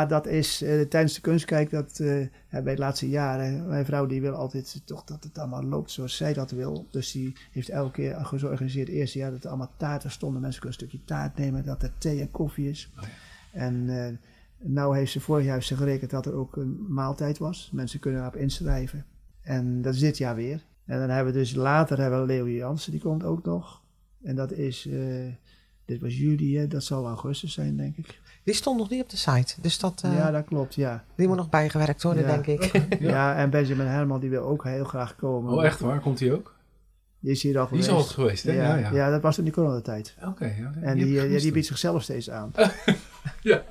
dat is eh, tijdens de kunstkijk. Dat eh, hè, bij de laatste jaren. Mijn vrouw die wil altijd toch dat het allemaal loopt zoals zij dat wil. Dus die heeft elke keer georganiseerd. Het eerste jaar dat er allemaal taarten stonden. Mensen kunnen een stukje taart nemen. Dat er thee en koffie is. Oh ja. En eh nou heeft ze vorig jaar heeft ze gerekend dat er ook een maaltijd was. Mensen kunnen daarop inschrijven. En dat is dit jaar weer. En dan hebben we dus later hebben we Leo Jansen, die komt ook nog. En dat is, eh, dit was juli, hè, dat zal augustus zijn, denk ik. Die stond nog niet op de site. Dus dat, eh, ja, dat klopt, ja. die moet nog bijgewerkt worden, Ja. denk ik. Ja. en Benjamin Herman, die wil ook heel graag komen. Oh, echt waar? Komt hij ook? Die is hier al Die is geweest. al geweest, hè? Ja, Ja, ja. ja, dat was in die coronatijd. Oké, ja. En die, eh, ja, die biedt zichzelf steeds aan. Ja,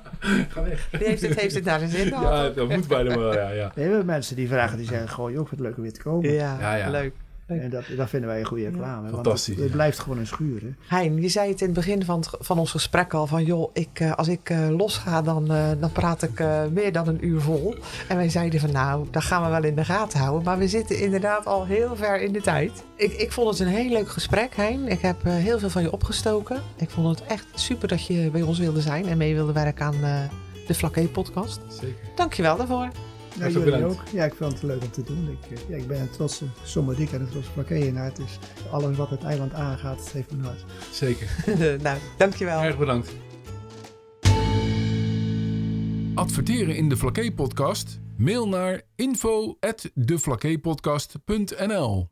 ga weg. Die heeft het, heeft het naar de zin gehad. Ja, dat moet bijna wel, ja, ja. Nee, we hebben mensen die vragen, die zeggen, goh, joh, ik vind het leuk om weer te komen. Ja, Ja, ja. leuk. En dat, dat vinden wij een goede reclame. Fantastisch, het, blijft gewoon een schuur, hè. Hein, je zei het in het begin van, het, van ons gesprek al van joh, ik, eh, als ik eh, losga dan, eh, dan praat ik eh, meer dan een uur vol. En wij zeiden van nou, dat gaan we wel in de gaten houden. Maar we zitten inderdaad al heel ver in de tijd. Ik, ik vond het een heel leuk gesprek, Hein. Ik heb eh, heel veel van je opgestoken. Ik vond het echt super dat je bij ons wilde zijn en mee wilde werken aan eh, de Flaké podcast. Zeker. Dankjewel daarvoor. Ja, jullie bedankt. ook. Ja, ik vond het leuk om te doen. Ik, eh, ja, ik ben een trotse Sommerdik en een trotse Plakkeeënaar. Dus alles wat het eiland aangaat, heeft mijn hart. Zeker. nou, dankjewel. Erg bedankt. Adverteren in de Flaké podcast? Mail naar info@deflakeepodcast.nl